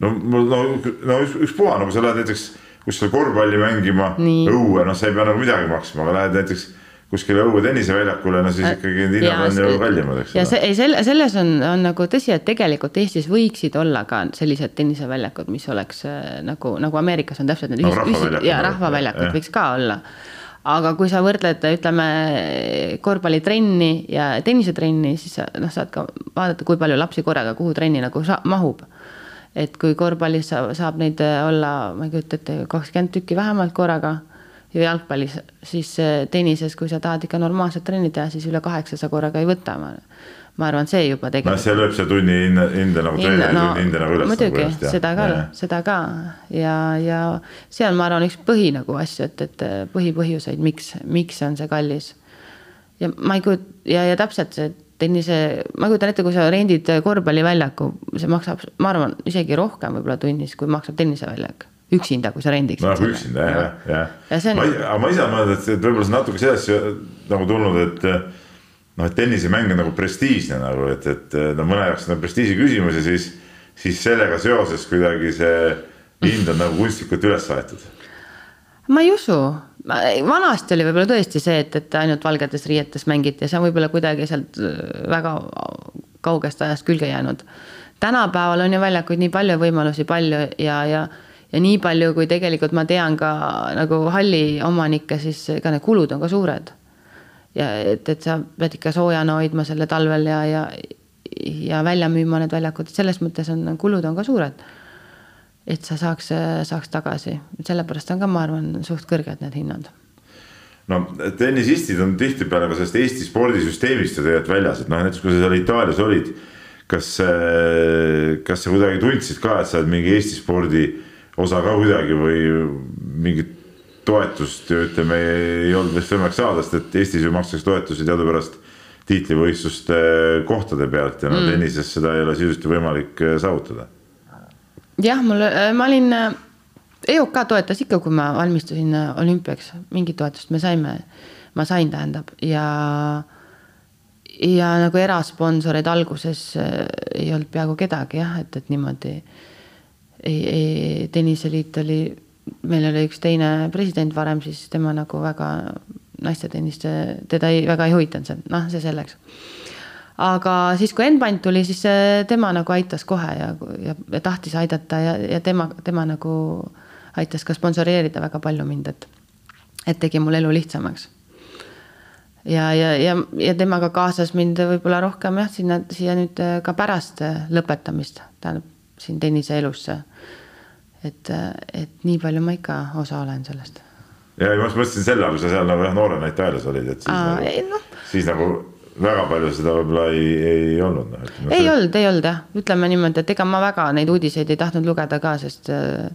No no, no üks, ükspuha, nagu sa lähed näiteks kuskile korvpalli mängima Nii. õue, noh, sa ei pea nagu midagi maksma, aga lähed näiteks kuskile õue tenniseväljakule, no siis ikkagi need hinnad on ju kallimad, eks ja see, ei selle, selles on, on nagu tõsi, et tegelikult Eestis võiksid olla ka sellised tenniseväljakud, mis oleks äh, nagu, nagu Ameerikas on täpselt need no, rahvaväljakud, ja rahvaväljakud võiks ka olla. aga kui sa võrdled, ütleme korvpallitrenni ja tennisetrenni, siis sa noh, saad ka vaadata, kui palju lapsi korraga kuhu trenni nagu sa, mahub et kui korvpallis saab neid äh, olla, ma ei kujuta ette, kakskümmend tükki vähemalt korraga ja jalgpallis, siis äh, tennises, kui sa tahad ikka normaalset trenni teha, siis üle kaheksa sa korraga ei võta. ma arvan, see juba tegelikult. noh, see lööb see tunni hinde, hinde nagu treeneri no, tunni hinde nagu üles. muidugi nagu, seda ka, seda ka ja, ja see on, ma arvan, üks põhi nagu asju, et, et äh, põhipõhjuseid, miks, miks on see kallis. ja ma ei kujuta ja, ja täpselt see tennise, ma kujutan ette, kui sa rendid korvpalliväljaku, see maksab, ma arvan, isegi rohkem võib-olla tunnis, kui maksab tenniseväljak üksinda, kui sa rendiksid. no üksinda jah, jah, ja on... ma, aga ma ise mõelnud, et, et võib-olla see natuke sellest nagu tulnud, et noh, et tennisemäng on nagu prestiižne nagu, et, et no mõne jaoks on prestiiži küsimus ja siis, siis sellega seoses kuidagi see hind on nagu kunstlikult üles aetud. ma ei usu, vanasti oli võib-olla tõesti see, et, et ainult valgetes riietes mängiti ja see on võib-olla kuidagi sealt äh, väga kaugest ajast külge jäänud. tänapäeval on ju väljakuid nii palju, võimalusi palju ja, ja, ja nii palju, kui tegelikult ma tean ka nagu halli omanikke, siis ka need kulud on ka suured. ja et, et sa pead ikka soojana hoidma selle talvel ja, ja, ja välja müüma need väljakud, selles mõttes on kulud on ka suured et sa saaks, saaks tagasi, sellepärast on ka, ma arvan, suht kõrged need hinnad. No tennisistid on tihtipeale ka sellest Eesti spordisüsteemist ju tegelikult väljas, et noh, näiteks kui sa seal Itaalias olid, kas, kas sa kuidagi tundsid ka, et sa oled mingi Eesti spordi osa ka kuidagi või mingit toetust ju ütleme, ei olnud vist võimalik saada, sest et Eestis ju makstakse toetusi teadupärast tiitlivõistluste kohtade pealt ja no mm. tennises seda ei ole sisuliselt võimalik saavutada jah, mul, äh, ma olin, EOK äh, toetas ikka, kui ma valmistusin äh, olümpiaks, mingit toetust me saime, ma sain, tähendab. Ja ja nagu erasponsoreid alguses ei olnud peaaegu kedagi jah, et, et niimoodi. Ei, ei, tenniseliit oli, meil oli üks teine president varem, siis tema nagu väga naistetennist, teda ei, väga ei huvitanud see, noh, see selleks aga siis, kui Enbant tuli, siis äh, tema nagu aitas kohe ja, ja, ja tahtis aidata ja, ja tema, tema nagu aitas ka sponsoreerida väga palju mind, et, et tegi mul elu lihtsamaks. ja, ja, ja, ja temaga kaasas mind võib-olla rohkem jah, sinna, siia nüüd äh, ka pärast äh, lõpetamist, tähendab siin tennise elusse. et, et nii palju ma ikka osa olen sellest. ja, ma mõtlesin selle all, kui sa seal nagu jah, noorena Itaalias olid, et siis Aa, nagu, no. siis nagu väga palju seda võib-olla ei, ei olnud no.. ei see... olnud, ei olnud jah, ütleme niimoodi, et ega ma väga neid uudiseid ei tahtnud lugeda ka, sest äh,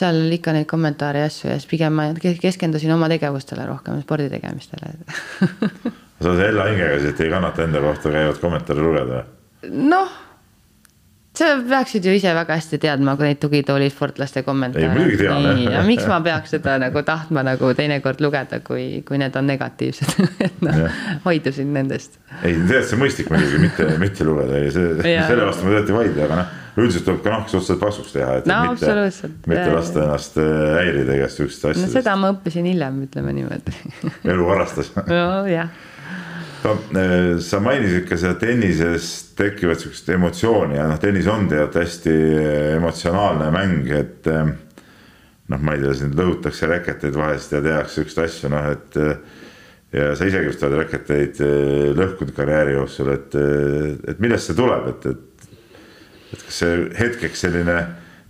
seal oli ikka neid kommentaare ja asju ja siis pigem ma keskendusin oma tegevustele rohkem, spordi tegemistele sa oled Ella hingega, siis ei kannata enda kohta käivat kommentaare lugeda? noh sa peaksid ju ise väga hästi teadma neid tugitoolisportlaste kommentaare. ei muidugi tean jah. ja miks ma peaks seda nagu tahtma nagu teinekord lugeda, kui, kui need on negatiivsed et noh, hoidusin nendest. ei, tegelikult see mõistlik muidugi mitte, mitte lugeda ja see, selle vastu ma tegelikult ei vaidle, aga noh, üldiselt tuleb ka nahk suhteliselt paksuks teha, et no, mitte, mitte lasta ennast äh, häirida igast sihukesest asjadest. no seda ma õppisin hiljem, ütleme niimoodi elu varastas nojah no äh, sa mainisid ka seda tennises tekivat sihukest emotsiooni ja noh, tennis on tegelikult hästi äh, emotsionaalne mäng, et äh, noh, ma ei tea, siin lõhutakse reketeid vahest ja tehakse siukseid asju, noh, et ja sa isegi vist oled reketeid lõhkunud karjääri jooksul, et, et millest see tuleb, et, et, et kas see hetkeks selline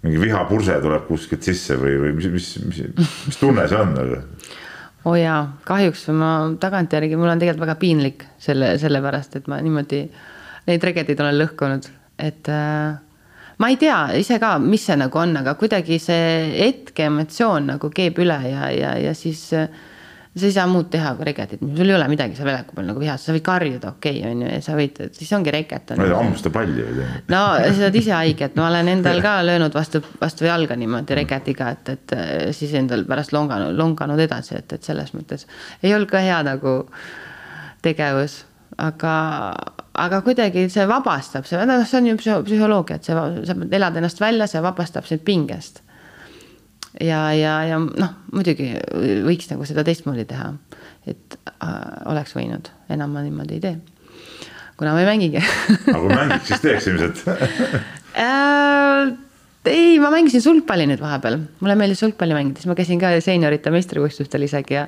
mingi vihapurse tuleb kuskilt sisse või, või mis, mis, mis, mis tunne see on nagu? Oo oh jaa, kahjuks ma tagantjärgi, mul on tegelikult väga piinlik selle, sellepärast et ma niimoodi neid regedeid olen lõhkunud, et äh, ma ei tea ise ka, mis see nagu on, aga kuidagi see hetke emotsioon nagu keeb üle ja, ja, ja siis äh, sa ei saa muud teha kui reketit, sul ei ole midagi seal väljaku peal nagu vihas, sa võid karjuda, okei okay,, on ju, ja sa võid, siis ongi reket. hammusta palli või? no sa oled ise haige, et ma olen endal ka löönud vastu, vastu jalga niimoodi reketiga, et, et siis endal pärast longanud, longanud edasi, et, et selles mõttes ei olnud ka hea nagu tegevus, aga, aga kuidagi see vabastab, see, noh, see on ju psühholoogia, et see, sa elad ennast välja, see vabastab sind pingest ja, ja, ja noh, muidugi võiks nagu seda teistmoodi teha. et äh, oleks võinud, enam ma niimoodi ei tee. kuna ma ei mängigi aga kui mängiks, siis teeks ilmselt äh, ei, ma mängisin sulgpalli nüüd vahepeal, mulle meeldis sulgpalli mängida, siis ma käisin ka seeniorite meistrivõistlustel isegi ja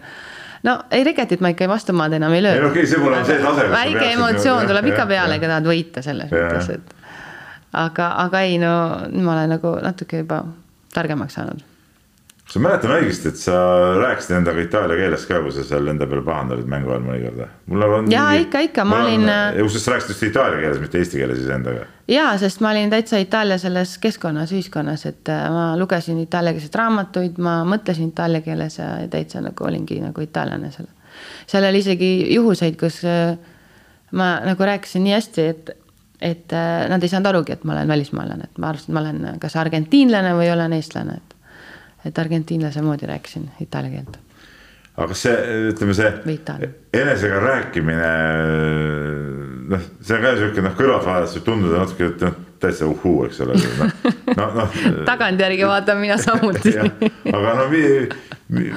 no ei reketit ma ikka vastumaad enam ei löö. ei no okei okay,, see pole see tase. väike emotsioon tuleb ikka peale, kui tahad võita selles mõttes, et aga, aga ei no ma olen nagu natuke juba targemaks saanud kas ma mäletan õigesti, et sa rääkisid endaga itaalia keeles ka, kui sa seal enda peale pahandasid mängu ajal mõnikord või? mul on. ja mingi... ikka, ikka, ma olin. kusjuures sa rääkisid just itaalia keeles, mitte eesti keeles iseendaga. ja, sest ma olin täitsa Itaalia selles keskkonnas, ühiskonnas, et äh, ma lugesin itaaliakeelseid raamatuid, ma mõtlesin itaalia keeles ja täitsa nagu olingi nagu itaallane seal. seal oli isegi juhuseid, kus äh, ma nagu rääkisin nii hästi, et et äh, nad ei saanud arugi, et ma olen välismaalane, et ma arvasin, et ma olen kas argentiinlane või olen eestlane, et et argentiinlase moodi rääkisin itaalia keelt. aga kas see, ütleme see enesega rääkimine, noh, see on ka sihuke noh, kõrvalt vaadates võib tunduda natuke, et noh, täitsa uhhuu, eks ole, noh, noh, noh. tagantjärgi vaatan mina samuti. Aga no mi, mi,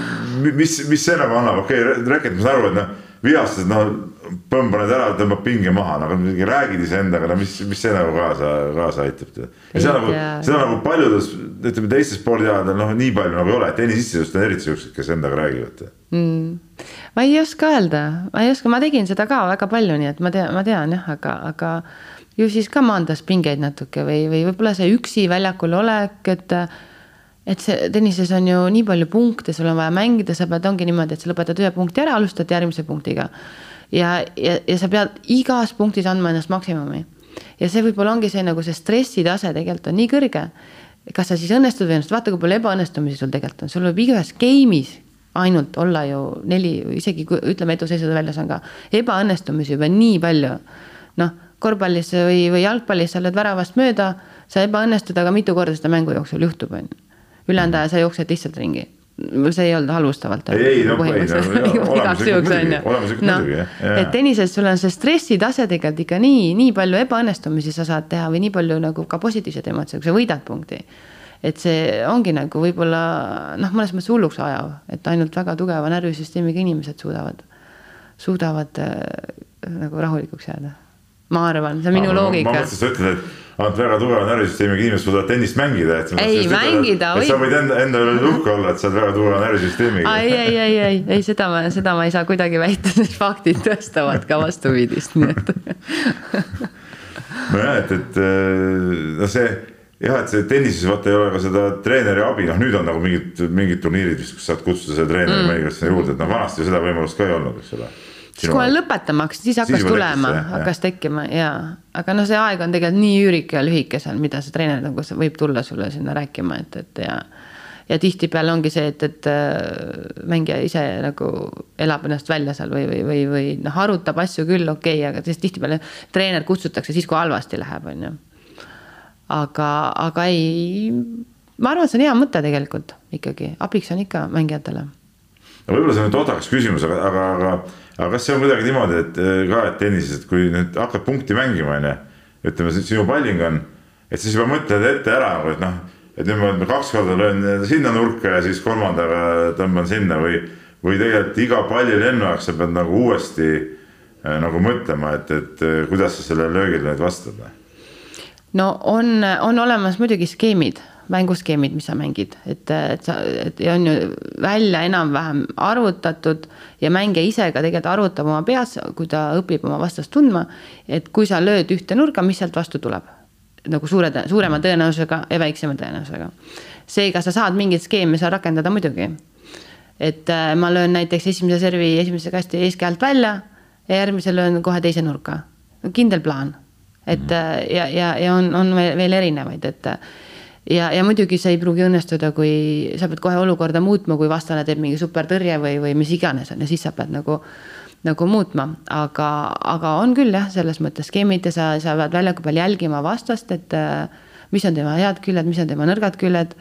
mis, mis see nagu annab, okei okay,, rääkid, ma saan aru, et noh, vihastused, no põmba need ära, tõmbab pinge maha, aga no, räägid iseendaga, no mis, mis see nagu kaasa, kaasa aitab. ja seda nagu, seda nagu paljudes, ütleme teistes spordialadel noh, nii palju nagu ei ole, tennisistidest on eriti siuksed, kes endaga räägivad mm.. ma ei oska öelda, ma ei oska, ma tegin seda ka väga palju, nii et ma tean, ma tean jah, aga, aga ju siis ka maandas pingeid natuke või, või võib-olla see üksi väljakul olek, et et see tennises on ju nii palju punkte, sul on vaja mängida, sa pead, ongi niimoodi, et sa lõpetad ühe punkti ära, alustad järgmise punktiga ja, ja, ja sa pead igas punktis andma ennast maksimumi. ja see võib-olla ongi see nagu see stressitase tegelikult on nii kõrge. kas sa siis õnnestud või õnnestud, vaata kui palju ebaõnnestumisi sul tegelikult on, sul võib igas game'is ainult olla ju neli, isegi kui ütleme, eduseisude väljas on ka ebaõnnestumisi juba nii palju. noh, korvpallis või, või jalgpallis sa lööd väravast mööda, sa ebaõnnestud, aga mitu korda seda mängu jooksul juhtub, on ju. ülejäänud aja sa jooksed lihtsalt ringi see ei olnud halvustavalt. ei, ei no põhimõtteliselt ju. noh, et tennises sul on see stressitase tegelikult ikka nii, nii palju ebaõnnestumisi sa saad teha või nii palju nagu ka positiivseid emotsioone, kui sa võidad punkti. et see ongi nagu võib-olla noh, mõnes mõttes hulluks ajav, et ainult väga tugeva närvisüsteemiga inimesed suudavad, suudavad äh, nagu rahulikuks jääda ma arvan, see on minu loogika. ma mõtlesin, sa ütled, et ainult väga tugeva närvisüsteemiga inimesed suudavad tennist mängida, et. ei, mängida võib. sa võid enda, enda üle uhke olla, et sa oled väga tugeva närvisüsteemiga. ei, ei, ei, ei, ei seda ma, seda ma ei saa kuidagi väita, sest faktid tõestavad ka vastupidist, nii et nojah, et, et noh, see jah, et see tennises vaata ei ole ka seda treeneri abi, noh nüüd on nagu mingid, mingid turniirid vist, kus saad kutsuda selle treeneri mm. sinna juurde, et noh, vanasti ju seda võimalust ka ei olnud, eks ole siis kui ma lõpetama hakkasin, siis hakkas siis tulema, hakkas tekkima ja, aga noh, see aeg on tegelikult nii üürike ja lühike seal, mida see treener nagu võib tulla sulle sinna rääkima, et, et ja. ja tihtipeale ongi see, et, et äh, mängija ise nagu elab ennast välja seal või, või, või, või noh, arutab asju küll, okei okay,, aga siis tihtipeale treener kutsutakse siis, kui halvasti läheb, on ju. aga, aga ei, ma arvan, et see on hea mõte tegelikult ikkagi, abiks on ikka mängijatele võib-olla see on nüüd odakas küsimus, aga, aga, aga, aga kas see on kuidagi niimoodi, et äh, ka, et tennises, et kui nüüd hakkad punkti mängima, on ju. ütleme, sinu palling on, et siis juba mõtled ette ära nagu, et noh, et nüüd ma kaks korda löön sinna nurka ja siis kolmandaga tõmban sinna või, või tegelikult iga palli lennuajaks sa pead nagu uuesti äh, nagu mõtlema, et, et äh, kuidas sa sellele löögile nüüd vastad. no on, on olemas muidugi skeemid mänguskeemid, mis sa mängid, et, et sa, et on ju välja enam-vähem arvutatud ja mängija ise ka tegelikult arvutab oma peas, kui ta õpib oma vastast tundma. et kui sa lööd ühte nurka, mis sealt vastu tuleb nagu suure, suurema tõenäosusega ja väiksema tõenäosusega. seega sa saad mingeid skeeme seal rakendada muidugi. et äh, ma löön näiteks esimese servi esimese kasti eeskäelt välja ja järgmisel löön kohe teise nurka. kindel plaan, et mm. ja, ja, ja on, on veel erinevaid, et ja, ja muidugi see ei pruugi õnnestuda, kui sa pead kohe olukorda muutma, kui vastane teeb mingi supertõrje või, või mis iganes on ja siis sa pead nagu, nagu muutma, aga, aga on küll jah, selles mõttes skeemid ja sa, sa pead väljaku peal jälgima vastast, et äh, mis on tema head küljed, mis on tema nõrgad küljed,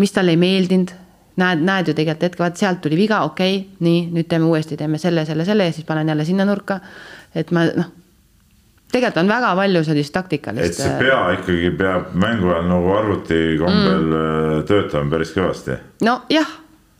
mis talle ei meeldinud näed, näed ju tegelikult hetke, vaat sealt tuli viga, okei okay,, nii, nüüd teeme uuesti, teeme selle, selle, selle ja siis panen jälle sinna nurka. et ma noh, tegelikult on väga palju sellist taktikalist. et see äh, pea ikkagi peab mängu ajal nagu arvuti kombel mm. Äh, töötama päris kõvasti. nojah,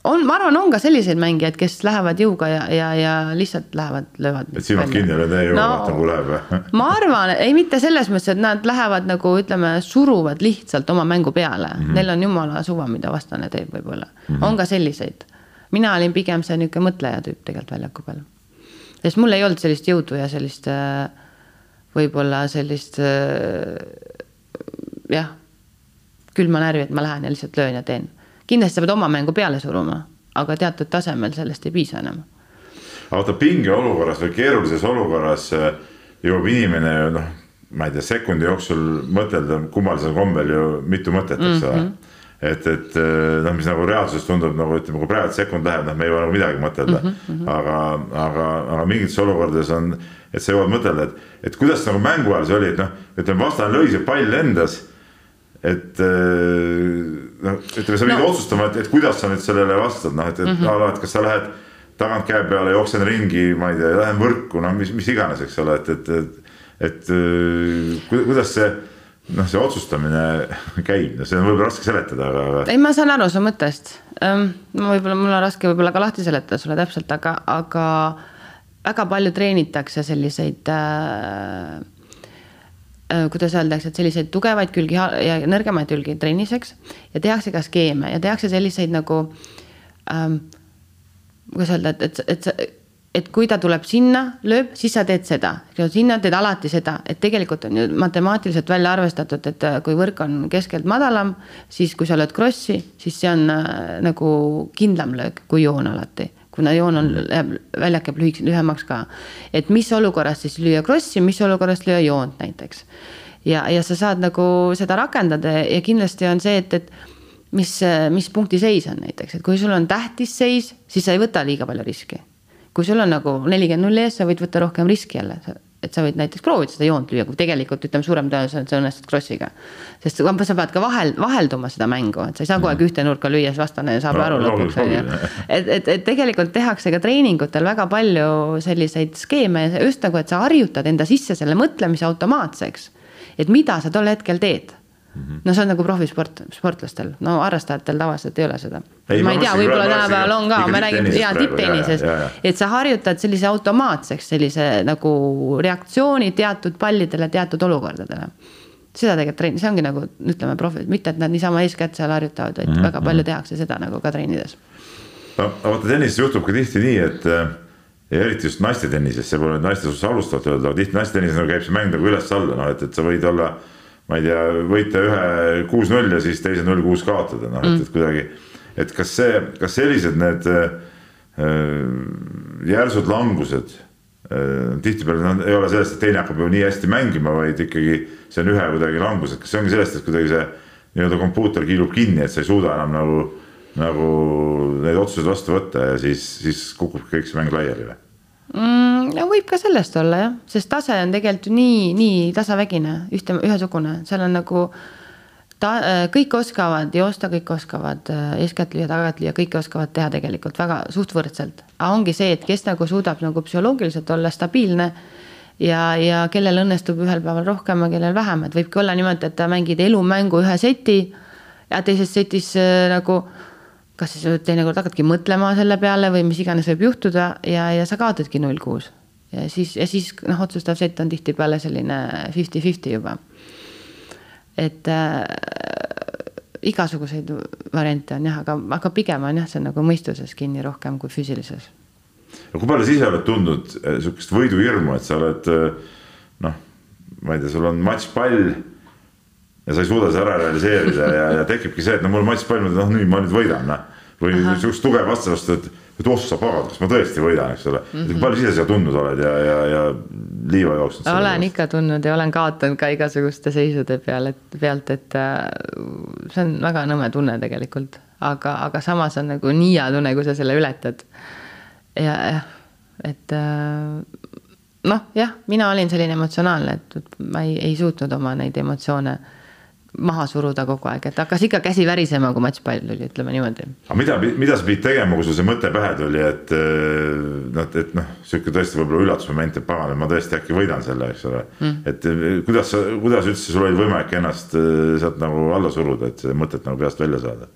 on, ma arvan, on ka selliseid mängijaid, kes lähevad jõuga ja, ja, ja lihtsalt lähevad, löövad. et silmad kinni lööd ja jõuga no, vaatan, kuhu läheb ma arvan, ei mitte selles mõttes, et nad lähevad nagu ütleme, suruvad lihtsalt oma mängu peale mm, -hmm. neil on jumala suva, mida vastane teeb, võib-olla mm, -hmm. on ka selliseid. mina olin pigem see niisugune mõtleja tüüp tegelikult väljaku peal. sest mul ei olnud sellist jõudu ja sellist äh, võib-olla sellist äh, jah, külma närvi, et ma lähen ja lihtsalt löön ja teen. kindlasti sa pead oma mängu peale suruma, aga teatud tasemel sellest ei piisa enam. aga vaata pingeolukorras või keerulises olukorras äh, jõuab inimene ju noh, ma ei tea, sekundi jooksul mõtelda kummalisel kombel ju mitu mõtet, eks ole mm -hmm et, et äh, noh, mis nagu reaalsuses tundub nagu ütleme, kui praegu sekund läheb, noh, me ei jõua nagu midagi mõtelda mm. -hmm. aga, aga, aga mingites olukordades on et sa jõuad mõtelda, et, et kuidas nagu mängu ajal see oli, et noh, ütleme vastane lõi see pall lendas. et äh, noh, ütleme, sa pidid no. otsustama, et, et kuidas sa nüüd sellele vastad, noh, et, et mm -hmm. et kas sa lähed tagant käe peale, jooksen ringi, ma ei tea, lähen võrku, noh, mis, mis iganes, eks ole, et, et, et, et äh, kuidas see noh, see otsustamine käib, no see on võib-olla raske seletada, aga. ei, ma saan aru su mõttest. Ehm, võib-olla mul on raske võib-olla ka lahti seletada sulle täpselt, aga, aga väga palju treenitakse selliseid äh, äh, kuidas öeldakse, et selliseid tugevaid külgi ja nõrgemaid külgi trenniseks ja tehakse ka skeeme ja tehakse selliseid nagu ähm,. kuidas öelda, et, et, et, et kui ta tuleb sinna, lööb, siis sa teed seda, sinna teed alati seda, et tegelikult on ju matemaatiliselt välja arvestatud, et äh, kui võrk on keskelt madalam, siis kui sa lööd krossi, siis see on äh, nagu kindlam löök kui joon alati kuna joon on, läheb, väljak jääb lühikeseks, lühemaks ka. et mis olukorras siis lüüa krossi, mis olukorras lüüa joont näiteks. ja, ja sa saad nagu seda rakendada ja kindlasti on see, et, et mis, mis punkti seis on näiteks, et kui sul on tähtis seis, siis sa ei võta liiga palju riski. kui sul on nagu nelikümmend nulli ees, sa võid võtta rohkem riski jälle, et sa võid näiteks proovida seda joont lüüa, kui tegelikult ütleme, suurem tõenäosus on, et sa õnnestud cross'iga. sest sa pead ka vahel, vahelduma seda mängu, et sa ei saa kogu aeg ühte nurka lüüa, siis vastane saab aru lõpuks on ju. et, et, et tegelikult tehakse ka treeningutel väga palju selliseid skeeme just nagu, et sa harjutad enda sisse selle mõtlemise automaatseks. et mida sa tol hetkel teed. No see on nagu profisport, sportlastel, no harrastajatel tavaliselt ei ole seda. Ma ma ei tea, võib-olla tänapäeval on ka, ikka me räägime tipptennises et sa harjutad sellise automaatseks sellise nagu reaktsiooni teatud pallidele, teatud olukordadele seda tegelikult trenn, see ongi nagu ütleme profid, mitte et nad niisama eeskätt seal harjutavad, vaid mm -hmm. väga palju tehakse seda nagu ka trennides. no aga vaata tennises juhtub ka tihti nii, et ja eriti just naiste-tennises, see pole nüüd naiste suhtes alustavalt öelda, aga tihti naiste-tennises nagu käib see mäng nagu üles-alla, noh et, et sa võid olla. Ma ei tea, võita ühe kuus-null ja siis teise null-kuus kaotada, noh et, et kuidagi. et kas see, kas sellised need äh, järsud langused äh, tihtipeale noh, ei ole sellest, et teine hakkab ju nii hästi mängima, vaid ikkagi see on ühe kuidagi langus, et kas see ongi sellest, et kuidagi see nii-öelda kompuuter kiilub kinni, et sa ei suuda enam nagu, nagu neid otsuseid vastu võtta ja siis, siis kukub kõik see mäng laiali või? Mm,. no võib ka sellest olla jah, sest tase on tegelikult ju nii, nii tasavägine, ühte, ühesugune, seal on nagu ta, kõik oskavad joosta, kõik oskavad äh, eeskätt lüüa, tagant lüüa, kõike oskavad teha tegelikult väga suht võrdselt. aga ongi see, et kes nagu suudab nagu psühholoogiliselt olla stabiilne ja, ja kellel õnnestub ühel päeval rohkem ja kellel vähem, et võibki olla niimoodi, et mängid elumängu ühe seti ja teises setis äh, nagu kas siis teinekord hakkadki mõtlema selle peale või mis iganes võib juhtuda ja, ja sa kaotadki null kuus. ja siis, ja siis noh, otsustav sett on tihtipeale selline fifty-fifty juba. et äh, igasuguseid variante on jah, aga, aga pigem on jah, see on nagu mõistuses kinni rohkem kui füüsilises. no kui palju sa ise oled tundnud eh, sihukest võiduhirmu, et sa oled eh, noh, ma ei tea, sul on matšpall ja sa ei suuda seda ära realiseerida ja, ja tekibki see, et no mul matšpall, noh nüüd ma nüüd võidan, noh. Või sihukest tugev vastu, et, et oh sa pagan, kas ma tõesti võidan, eks ole mm. -hmm. palju sa ise seda tundnud oled ja, ja, ja liiva jooksnud? olen ikka tundnud ja olen kaotanud ka igasuguste seisude peal, et pealt, et äh, see on väga nõme tunne tegelikult, aga, aga samas on nagu nii hea tunne, kui sa selle ületad. ja, jah, et äh, noh, jah, mina olin selline emotsionaalne, et ma ei, ei suutnud oma neid emotsioone maha suruda kogu aeg, et hakkas ikka käsi värisema, kui matšpall tuli, ütleme niimoodi. aga mida, mida sa pidid tegema, kui sul see mõte pähe tuli, et noh, et noh, sihuke tõesti võib-olla üllatusmoment, et pagan, et ma tõesti äkki võidan selle, eks ole mm.. et kuidas sa, kuidas üldse sul oli võimalik ennast sealt nagu alla suruda, et mõtet nagu peast välja saada?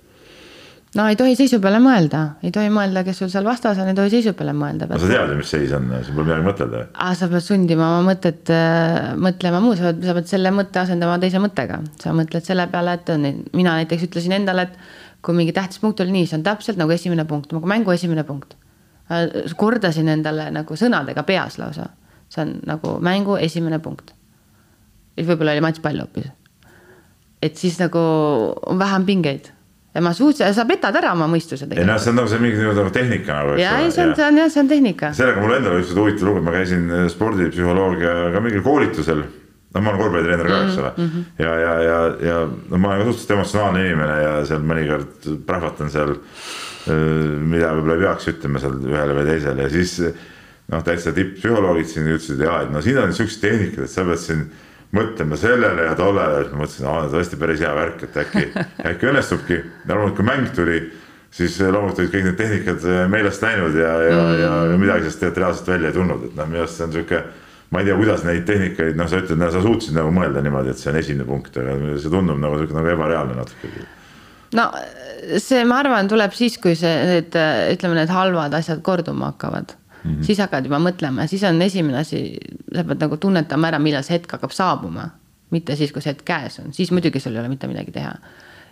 No ei tohi seisu peale mõelda, ei tohi mõelda, kes sul seal vastas on, ei tohi seisu peale mõelda. no sa tead ju, mis seis on, sul pole midagi mõtelda ju. aa, sa pead sundima oma mõtet äh, mõtlema muu, sa pead, sa pead selle mõtte asendama teise mõttega. sa mõtled selle peale, et on, mina näiteks ütlesin endale, et kui mingi tähtis punkt oli nii, see on täpselt nagu esimene punkt, nagu mängu esimene punkt. kordasin endale nagu sõnadega peas lausa. see on nagu mängu esimene punkt. võib-olla oli matšpall hoopis. et siis nagu on vähem pingeid ma suutsin, sa petad ära oma mõistuse tegelikult. ei noh, see on nagu see mingi nagu tehnika nagu. ja ei, see on, see on jah, see on tehnika. sellega mul endal üks huvitav lugu, et ma käisin äh, spordipsühholoogiaga mingil koolitusel. no ma olen korvpallitreener ka, eks ole mm. -hmm. ja, ja, ja, ja no ma olen ka suhteliselt emotsionaalne inimene ja seal mõnikord prahvatan seal. mida võib-olla ei peaks ütlema seal ühele või teisele ja siis noh, täitsa tipppsühholoogid siin ütlesid ja, et no siin on siuksed tehnikad, et sa pead siin mõtlema sellele ja tollele, siis ma mõtlesin, aa tõesti päris hea värk, et äkki, äkki õnnestubki. ja loomulikult, kui mäng tuli, siis loomulikult olid kõik need tehnikad äh, meelest läinud ja, ja mm., ja, ja midagi sellest tegelikult reaalselt välja ei tulnud, et noh, minu arust see on sihuke. ma ei tea, kuidas neid tehnikaid, noh, sa ütled, sa suutsid nagu mõelda niimoodi, et see on esimene punkt, aga see tundub nagu sihuke nagu ebareaalne natuke no see, ma arvan, tuleb siis, kui see, need ütleme, need halvad asjad korduma hakkavad mm, -hmm. siis hakkad juba mõtlema ja siis on esimene asi, sa pead nagu tunnetama ära, millal see hetk hakkab saabuma. mitte siis, kui see hetk käes on, siis muidugi sul ei ole mitte midagi teha.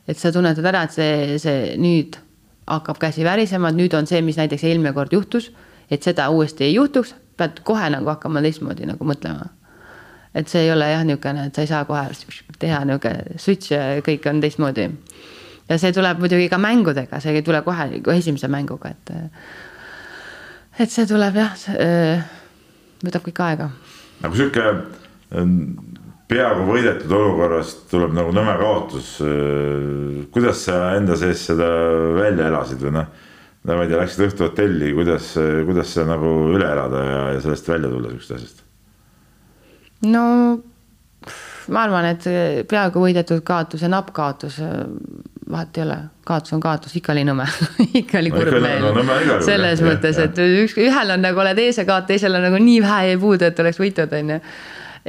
et sa tunnetad ära, et see, see nüüd hakkab käsi värisema, et nüüd on see, mis näiteks eelmine kord juhtus. et seda uuesti ei juhtuks, pead kohe nagu hakkama teistmoodi nagu mõtlema. et see ei ole jah, niisugune, et sa ei saa kohe teha niisugune switch ja kõik on teistmoodi. ja see tuleb muidugi ka mängudega, see ei tule kohe esimese mänguga, et et see tuleb jah, võtab kõik aega. nagu sihuke ähm, peaaegu võidetud olukorrast tuleb nagu nõme kaotus. Äh, kuidas sa enda sees seda välja elasid või noh, no ma ei tea, läksid õhtu hotelli, kuidas, kuidas see nagu üle elada ja, ja sellest välja tulla sihukesest asjast? no ma arvan, et peaaegu võidetud kaotus ja napp kaotus vahet ei ole, kaotus on kaotus, ikka oli nõme. Ikka oli kurb meel no,. selles jah, mõttes, et üks, ühel on nagu oled ees ja kaot, teisel on nagu nii vähe jäi puudu, et oleks võitnud, on ju.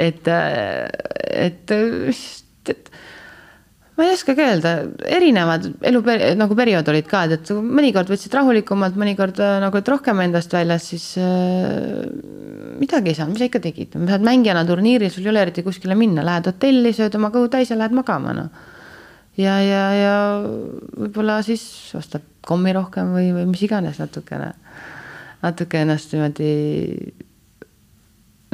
et, et, et, et ma ei oskagi öelda, erinevad elu nagu periood olid ka, et, et mõnikord võtsid rahulikumalt, mõnikord äh, nagu, et rohkem endast väljas, siis äh, midagi ei saanud, mis sa ikka tegid, sa oled mängijana turniiril, sul ei ole eriti kuskile minna, lähed hotelli, sööd oma kõhu täis ja lähed magama, noh. Ja, ja, ja võib-olla siis ostad kommi rohkem või, või mis iganes natukene, natuke ennast niimoodi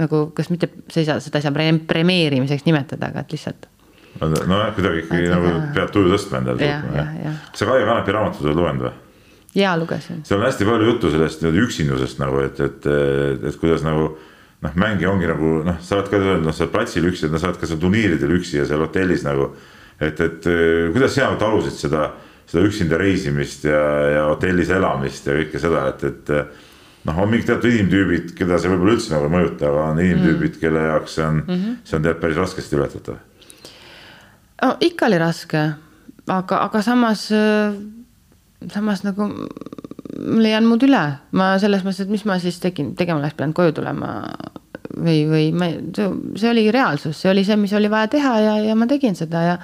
nagu, kas mitte, sa ei saa, seda ei saa premeerimiseks nimetada, aga et lihtsalt nojah, kuidagi ikkagi nagu pead tuju tõstma endale. sa Kaie Kanepi raamatut oled lugenud või? jaa, lugesin. seal on hästi palju juttu sellest nii-öelda üksindusest nagu, et, et, et, et kuidas nagu noh, mängija ongi nagu noh, sa oled ka noh, sa oled platsil üksi, no sa oled ka seal turniiridel üksi ja seal hotellis nagu. Et, et kuidas sina nagu alusid seda, seda üksinda reisimist ja, ja hotellis elamist ja kõike seda, et, et noh, on mingid teatud inimtüübid, keda see võib-olla üldse nagu ei mõjuta, aga on inimtüübid mm., kelle jaoks see on mm, -hmm. see on tead päris raskesti ületatav no ikka oli raske, aga, aga samas, samas nagu mul ei jäänud muud üle, ma selles mõttes, et mis ma siis tegin, tegema oleks pidanud koju tulema või, või ma, see oli reaalsus, see oli see, mis oli vaja teha ja, ja ma tegin seda ja,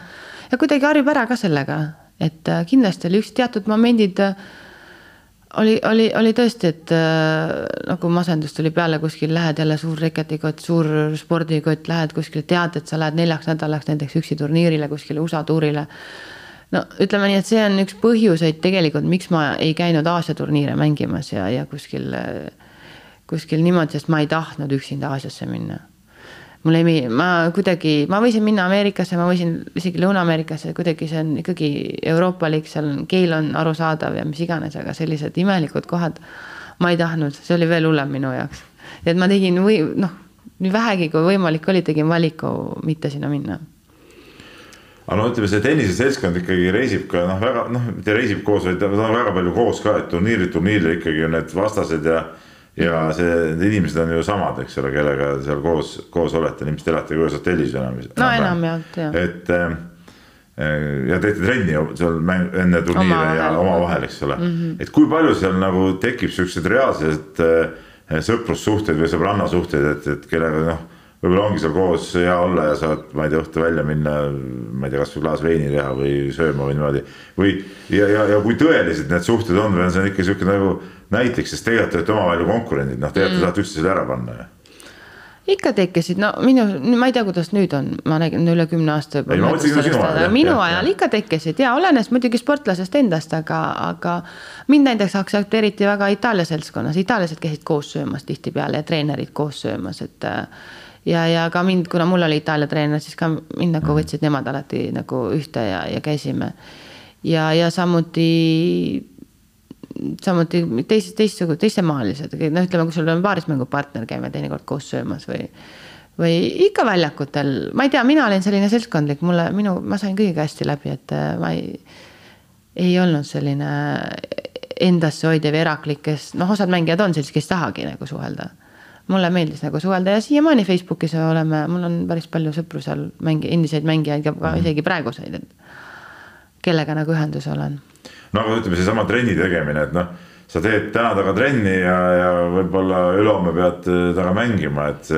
ja kuidagi harjub ära ka sellega, et kindlasti oli üks teatud momendid oli, oli, oli tõesti, et äh, nagu masendus tuli peale kuskil, lähed jälle suur reketikott, suur spordikott, lähed kuskile, tead, et sa lähed neljaks nädalaks näiteks üksi turniirile kuskile USA tuurile. no ütleme nii, et see on üks põhjuseid tegelikult, miks ma ei käinud Aasia turniire mängimas ja, ja kuskil, kuskil niimoodi, sest ma ei tahtnud üksinda Aasiasse minna mulle ei meeldi, ma kuidagi, ma võisin minna Ameerikasse, ma võisin isegi Lõuna-Ameerikasse, kuidagi see on ikkagi euroopalik, seal on, keel on arusaadav ja mis iganes, aga sellised imelikud kohad. ma ei tahtnud, see oli veel hullem minu jaoks. et ma tegin või noh, nii vähegi kui võimalik oli, tegin valiku mitte sinna minna aga no ütleme, see tenniseseltskond ikkagi reisib ka noh, väga noh, mitte reisib koos, vaid nad on väga palju koos ka, et turniirid, turniiridel ikkagi on need vastased ja ja see, need inimesed on ju samad, eks ole, kellega seal koos, koos olete, ilmselt elate ühes hotellis enam. no enamjaolt jah. et äh, ja teete trenni seal mäng, enne turniire oma ja omavahel, eks ole mm. -hmm. et kui palju seal nagu tekib siukseid reaalseid äh, sõprussuhteid või sõbrannasuhteid, et, et kellega noh võib-olla ongi seal koos hea olla ja saad, ma ei tea, õhtul välja minna, ma ei tea, kasvõi klaas veini teha või sööma või niimoodi. või ja, ja, ja kui tõelised need suhted on või on see ikka sihuke nagu näiteks, sest tegelikult te olete omavahel ju konkurendid, noh, tegelikult te mm. tahate üksteisele ära panna ju ikka tekkisid, no minu, ma ei tea, kuidas nüüd on, ma räägin üle kümne aasta. minu jah, ajal jah. ikka tekkisid ja olenes muidugi sportlasest endast, aga, aga mind näiteks aktsepteeriti väga Itaalia seltskonnas, itaallased käisid koos söömas tihtipeale ja treenerid koos söömas, et. Ja, ja ka mind, kuna mul oli Itaalia treener, siis ka mind nagu võtsid nemad alati nagu ühte ja, ja käisime. ja, ja samuti samuti teised, teistsugused, teisemaalised, noh, ütleme, kui sul on paarismängupartner, käime teinekord koos söömas või. või ikka väljakutel, ma ei tea, mina olin selline seltskondlik, mulle, minu, ma sain kõigiga hästi läbi, et äh, ma ei. ei olnud selline endasse hoidev eraklik, kes noh, osad mängijad on sellised, kes tahagi nagu suhelda. Mulle meeldis nagu suhelda ja siiamaani Facebookis oleme, mul on päris palju sõpru seal mängi-, endiseid mängijaid ja ka isegi praeguseid, et kellega nagu ühendus olen no aga ütleme, seesama trenni tegemine, et noh, sa teed täna taga trenni ja, ja võib-olla ülehomme pead äh, taga mängima, et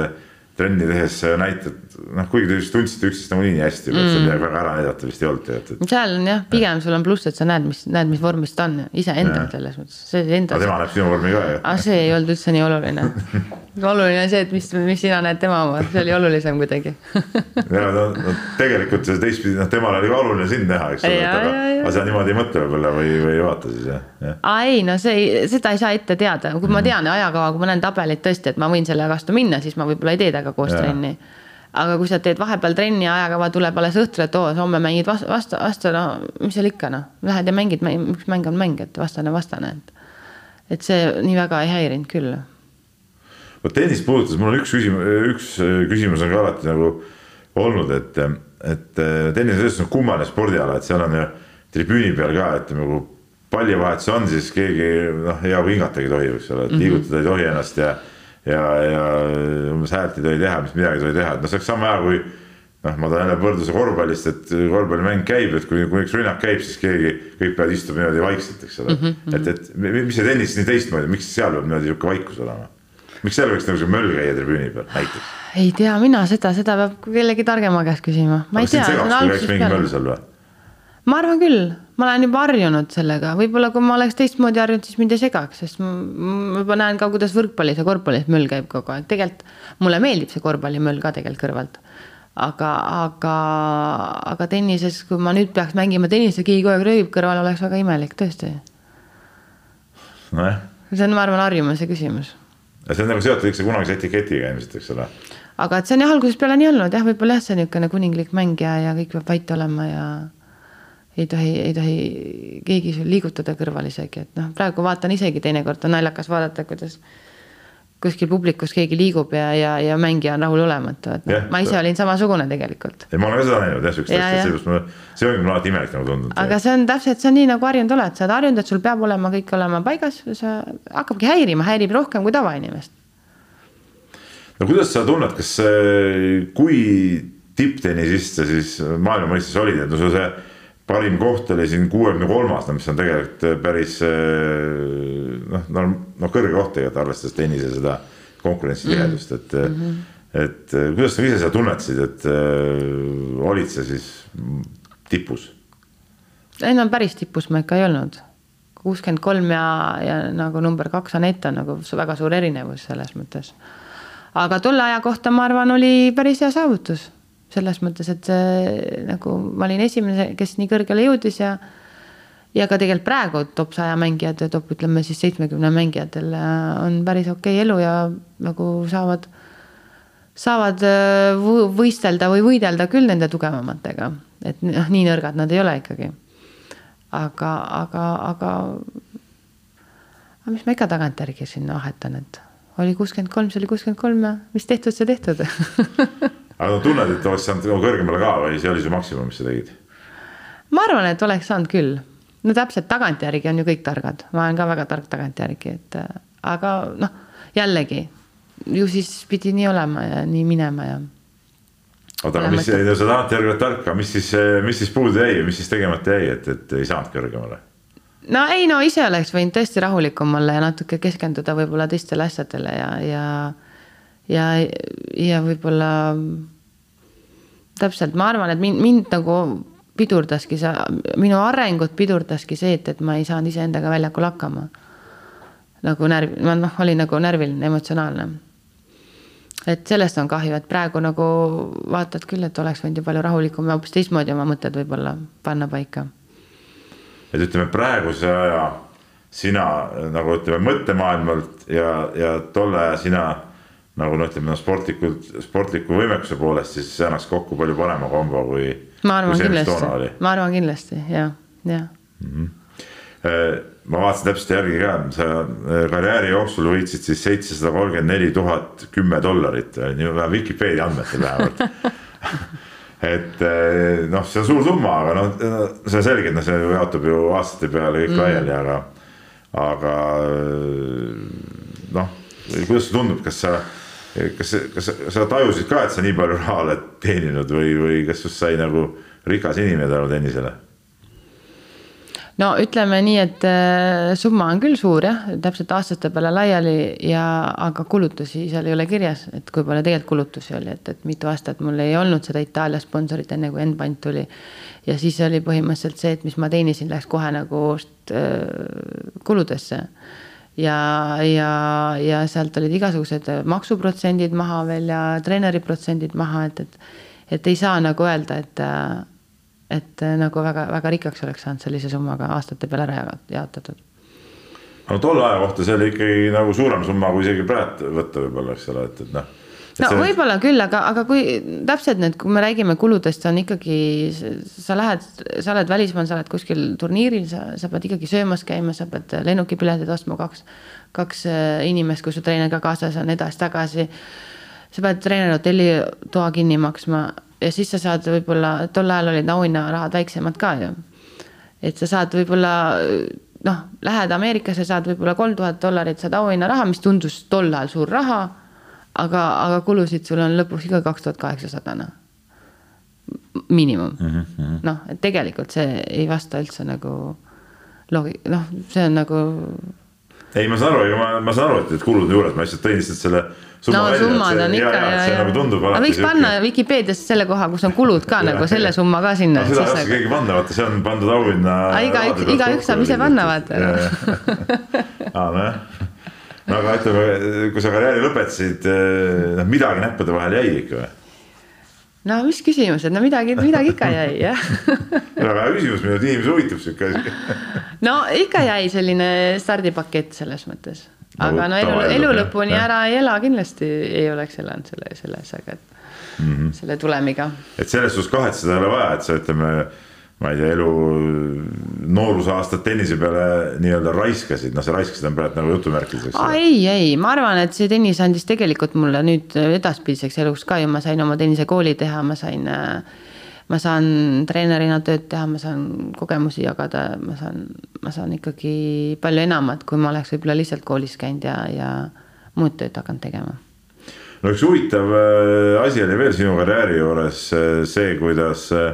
trenni tehes näitad, noh, kuigi te just tundsite üksteist nagunii nii hästi mm., seal midagi väga ära näidata vist ei olnud tegelikult et.... seal on jah, pigem sul on pluss, et sa näed, mis, näed, mis vormis ta on iseendal selles mõttes, see enda. tema näeb sinu vormi ka ju. aga ah, see ei olnud üldse nii oluline oluline on see, et mis, mis sina näed tema oma, see oli olulisem kuidagi ja no, no tegelikult see teistpidi, noh, temal oli ka oluline sind näha, eks ole, aga, aga sa niimoodi ei mõtle võib-olla või, või ei vaata siis jah ja.? ei no see ei, seda ei saa ette teada, kui ma mhm. tean ajakava, kui ma näen tabelit tõesti, et ma võin selle vastu minna, siis ma võib-olla ei tee temaga koos ja. trenni aga kui sa teed vahepeal trenni ja ajakava tuleb alles õhtul, et oo, homme mängid vastu, vastu, vastu, no mis seal ikka noh, lähed ja mängid, üks mäng on mäng, et vastane, vastane, et. et see nii väga ei häirinud küll. Vot tennist puudutas, mul on üks küsimus, üks küsimus on ka alati nagu olnud, et, et tennis on kummaline spordiala, et seal on ju tribüüni peal ka, et nagu pallivahetus on, siis keegi noh, hea kui hingatagi ei tohi, eks ole, et mhm. liigutada ei tohi ennast ja ja, ja umbes häält ei tohi teha, mis midagi ei tohi teha, et noh, see oleks sama hea kui noh, ma toon jälle võrdluse korvpallist, et korvpallimäng käib, et kui, kui üks rünnak käib, siis keegi, kõik peavad istuma niimoodi vaikselt, eks ole mm. -hmm. et, et mis see tennis nii teistmoodi, miks seal peab niimoodi sihuke vaikus olema? Miks seal võiks nagu see möll käia tribüüni peal näiteks? ei tea mina seda, seda peab kellegi targema käest küsima, ma ei tea. ma arvan küll, ma olen juba harjunud sellega, võib-olla kui ma oleks teistmoodi harjunud, siis mind ei segaks, sest ma, ma juba näen ka, kuidas võrkpallis ja korvpallis möll käib kogu aeg, tegelikult mulle meeldib see korvpallimöll ka tegelikult kõrvalt. aga, aga, aga tennises, kui ma nüüd peaks mängima tennist ja keegi kogu aeg röövib kõrval, oleks väga imelik, tõesti. nojah, see on, ma arvan, harjumuse küsimus see on nagu seotud ikka kunagise etiketiga ilmselt, eks ole. aga et see on jah algusest peale nii olnud jah, võib-olla jah, see niisugune kuninglik mängija ja kõik peab vait olema ja ei tohi, ei tohi keegi sul liigutada kõrval isegi, et noh, praegu vaatan isegi teinekord on naljakas vaadata, kuidas kuskil publikus keegi liigub ja, ja, ja mängija on rahulolematu, et noh ma ise olin samasugune tegelikult. ei, ma olen ka seda näinud jah, siukest asja, seepärast ma, see ongi mulle alati imelik nagu tundunud. aga see on täpselt, see on nii nagu harjunud oled, sa oled harjunud, et sul peab olema kõik olema paigas, sa hakkabki häirima, häirib rohkem kui tavainimest. no kuidas sa tunned, kas kui tipptennisist sa siis maailma mõistes olid, et no sul see parim koht oli siin kuuekümne kolmas, no mis on tegelikult äh, päris äh, noh, no, no kõrge koht tegelikult arvestades tennise seda konkurentsitihedust, et mm. -hmm. et kuidas sa ise seda tunnetasid, et äh, olid sa siis tipus? ei no päris tipus ma ikka ei olnud. kuuskümmend kolm ja, ja nagu number kaks Anett on nagu väga suur erinevus selles mõttes. aga tolle aja kohta ma arvan, oli päris hea saavutus selles mõttes, et see nagu ma olin esimene, kes nii kõrgele jõudis ja ja ka tegelikult praegu top saja mängijad ja top ütleme siis seitsmekümne mängijatel on päris okei okay elu ja nagu saavad, saavad äh, võistelda või võidelda küll nende tugevamatega, et noh, nii nõrgad nad ei ole ikkagi. aga, aga, aga, aga mis ma ikka tagantjärgi sinna vahetan, et oli kuuskümmend kolm, see oli kuuskümmend kolm ja mis tehtud, see tehtud aga tunned, et oleks saanud nagu kõrgemale ka või see oli see maksimum, mis sa tegid? ma arvan, et oleks saanud küll. no täpselt tagantjärgi on ju kõik targad, ma olen ka väga tark tagantjärgi, et äh, aga noh, jällegi ju siis pidi nii olema ja nii minema ja. oota, aga mis, sa tagantjärgi oled tark, aga mis siis, mis siis puudu jäi ja mis siis tegemata jäi, et, et ei saanud kõrgemale? no ei, no ise oleks võinud tõesti rahulikum olla ja natuke keskenduda võib-olla teistele asjadele ja, ja ja, ja võib-olla täpselt, ma arvan, et mind, mind nagu pidurdaski see, minu arengut pidurdaski see, et, et ma ei saanud iseendaga väljakul hakkama. nagu närv, ma noh, olin nagu närviline, emotsionaalne. et sellest on kahju, et praegu nagu vaatad küll, et oleks võinud ju palju rahulikum ja hoopis teistmoodi oma mõtted võib-olla panna paika. et ütleme praeguse aja sina nagu ütleme mõttemaailmalt ja, ja tolle aja sina nagu noh, ütleme no sportlikult, sportliku võimekuse poolest, siis see annaks kokku palju parema kombo kui. ma arvan kindlasti, ma arvan kindlasti ja, ja mm. -hmm. ma vaatasin täpselt järgi ka, sa äh, karjääri jooksul võitsid siis seitsesada kolmkümmend neli tuhat kümme dollarit, nii Vikipeedia andmetel vähemalt et äh, noh, see on suur summa, aga noh, see on selge, et noh, see jaotub ju aastate peale kõik mm. laiali, aga, aga noh, kuidas sulle tundub, kas sa kas, kas sa tajusid ka, et sa nii palju raha oled teeninud või, või kas sinust sai nagu rikas inimene tänu tennisele? no ütleme nii, et äh, summa on küll suur jah, täpselt aastate peale laiali ja, aga kulutusi seal ei ole kirjas, et kui palju tegelikult kulutusi oli, et, et mitu aastat mul ei olnud seda Itaalia sponsorit, enne kui Enbant tuli. ja siis oli põhimõtteliselt see, et mis ma teenisin, läks kohe nagu äh, kuludesse ja, ja, ja sealt olid igasugused maksuprotsendid maha veel ja treeneri protsendid maha, et, et, et ei saa nagu öelda, et, et nagu väga-väga rikkaks oleks saanud sellise summaga aastate peale ära jaotatud. no tolle aja kohta see oli ikkagi nagu suurem summa, kui isegi praegu võtta võib-olla, eks ole, et, et noh no see... võib-olla küll, aga, aga kui täpselt nüüd, kui me räägime kuludest, on ikkagi, sa lähed, sa oled välismaal, sa oled kuskil turniiril, sa, sa pead ikkagi söömas käima, sa pead lennukipiletid ostma kaks, kaks äh, inimest, kui su treener ka kaasas on edasi-tagasi. sa pead treeneri hotellitoa kinni maksma ja siis sa saad võib-olla, tol ajal olid auhinnarahad väiksemad ka ju. et sa saad võib-olla noh, lähed Ameerikasse, saad võib-olla kolm tuhat dollarit saad auhinnaraha, mis tundus tol ajal suur raha aga, aga kulusid sul on lõpuks ikka kaks tuhat kaheksasada, noh. miinimum mm -hmm., noh, et tegelikult see ei vasta üldse nagu loogi-, noh, see on nagu ei, ma saan aru, ma, ma saan aru, et, et kulude juures ma lihtsalt tõin lihtsalt selle summa no välja. summad on ikka ja, ja, nagu tundub aga võiks panna Vikipeediasse selle koha, kus on kulud ka nagu selle summa ka sinna. seda ei oska nagu... keegi panna, vaata, see on pandud auhinna. igaüks, igaüks saab ise panna, vaata. aa, nojah. No aga ütleme, kui sa karjääri lõpetasid, noh midagi näppude vahel jäi ikka või? no mis küsimused, no midagi, midagi ikka jäi jah väga hea küsimus, mida inimesi huvitab sihuke asi no ikka jäi selline stardipakett selles mõttes, aga no elu, elu lõpuni ära ei ela kindlasti ei oleks elanud selle, selles, aga et mm -hmm. selle tulemiga. et selles suhtes kahetseda ei ole vaja, et sa ütleme ma ei tea, elu noorusaastad tennise peale nii-öelda raiskasid, noh, sa raiskasid on praegu nagu jutumärkides, eks ole. ei, ei, ma arvan, et see tennis andis tegelikult mulle nüüd edaspidiseks eluks ka ju, ma sain oma tennisekooli teha, ma sain, ma saan treenerina tööd teha, ma saan kogemusi jagada, ma saan, ma saan ikkagi palju enamat, kui ma oleks võib-olla lihtsalt koolis käinud ja, ja muud tööd hakanud tegema. No üks huvitav äh, asi oli veel sinu karjääri juures äh, see, kuidas äh,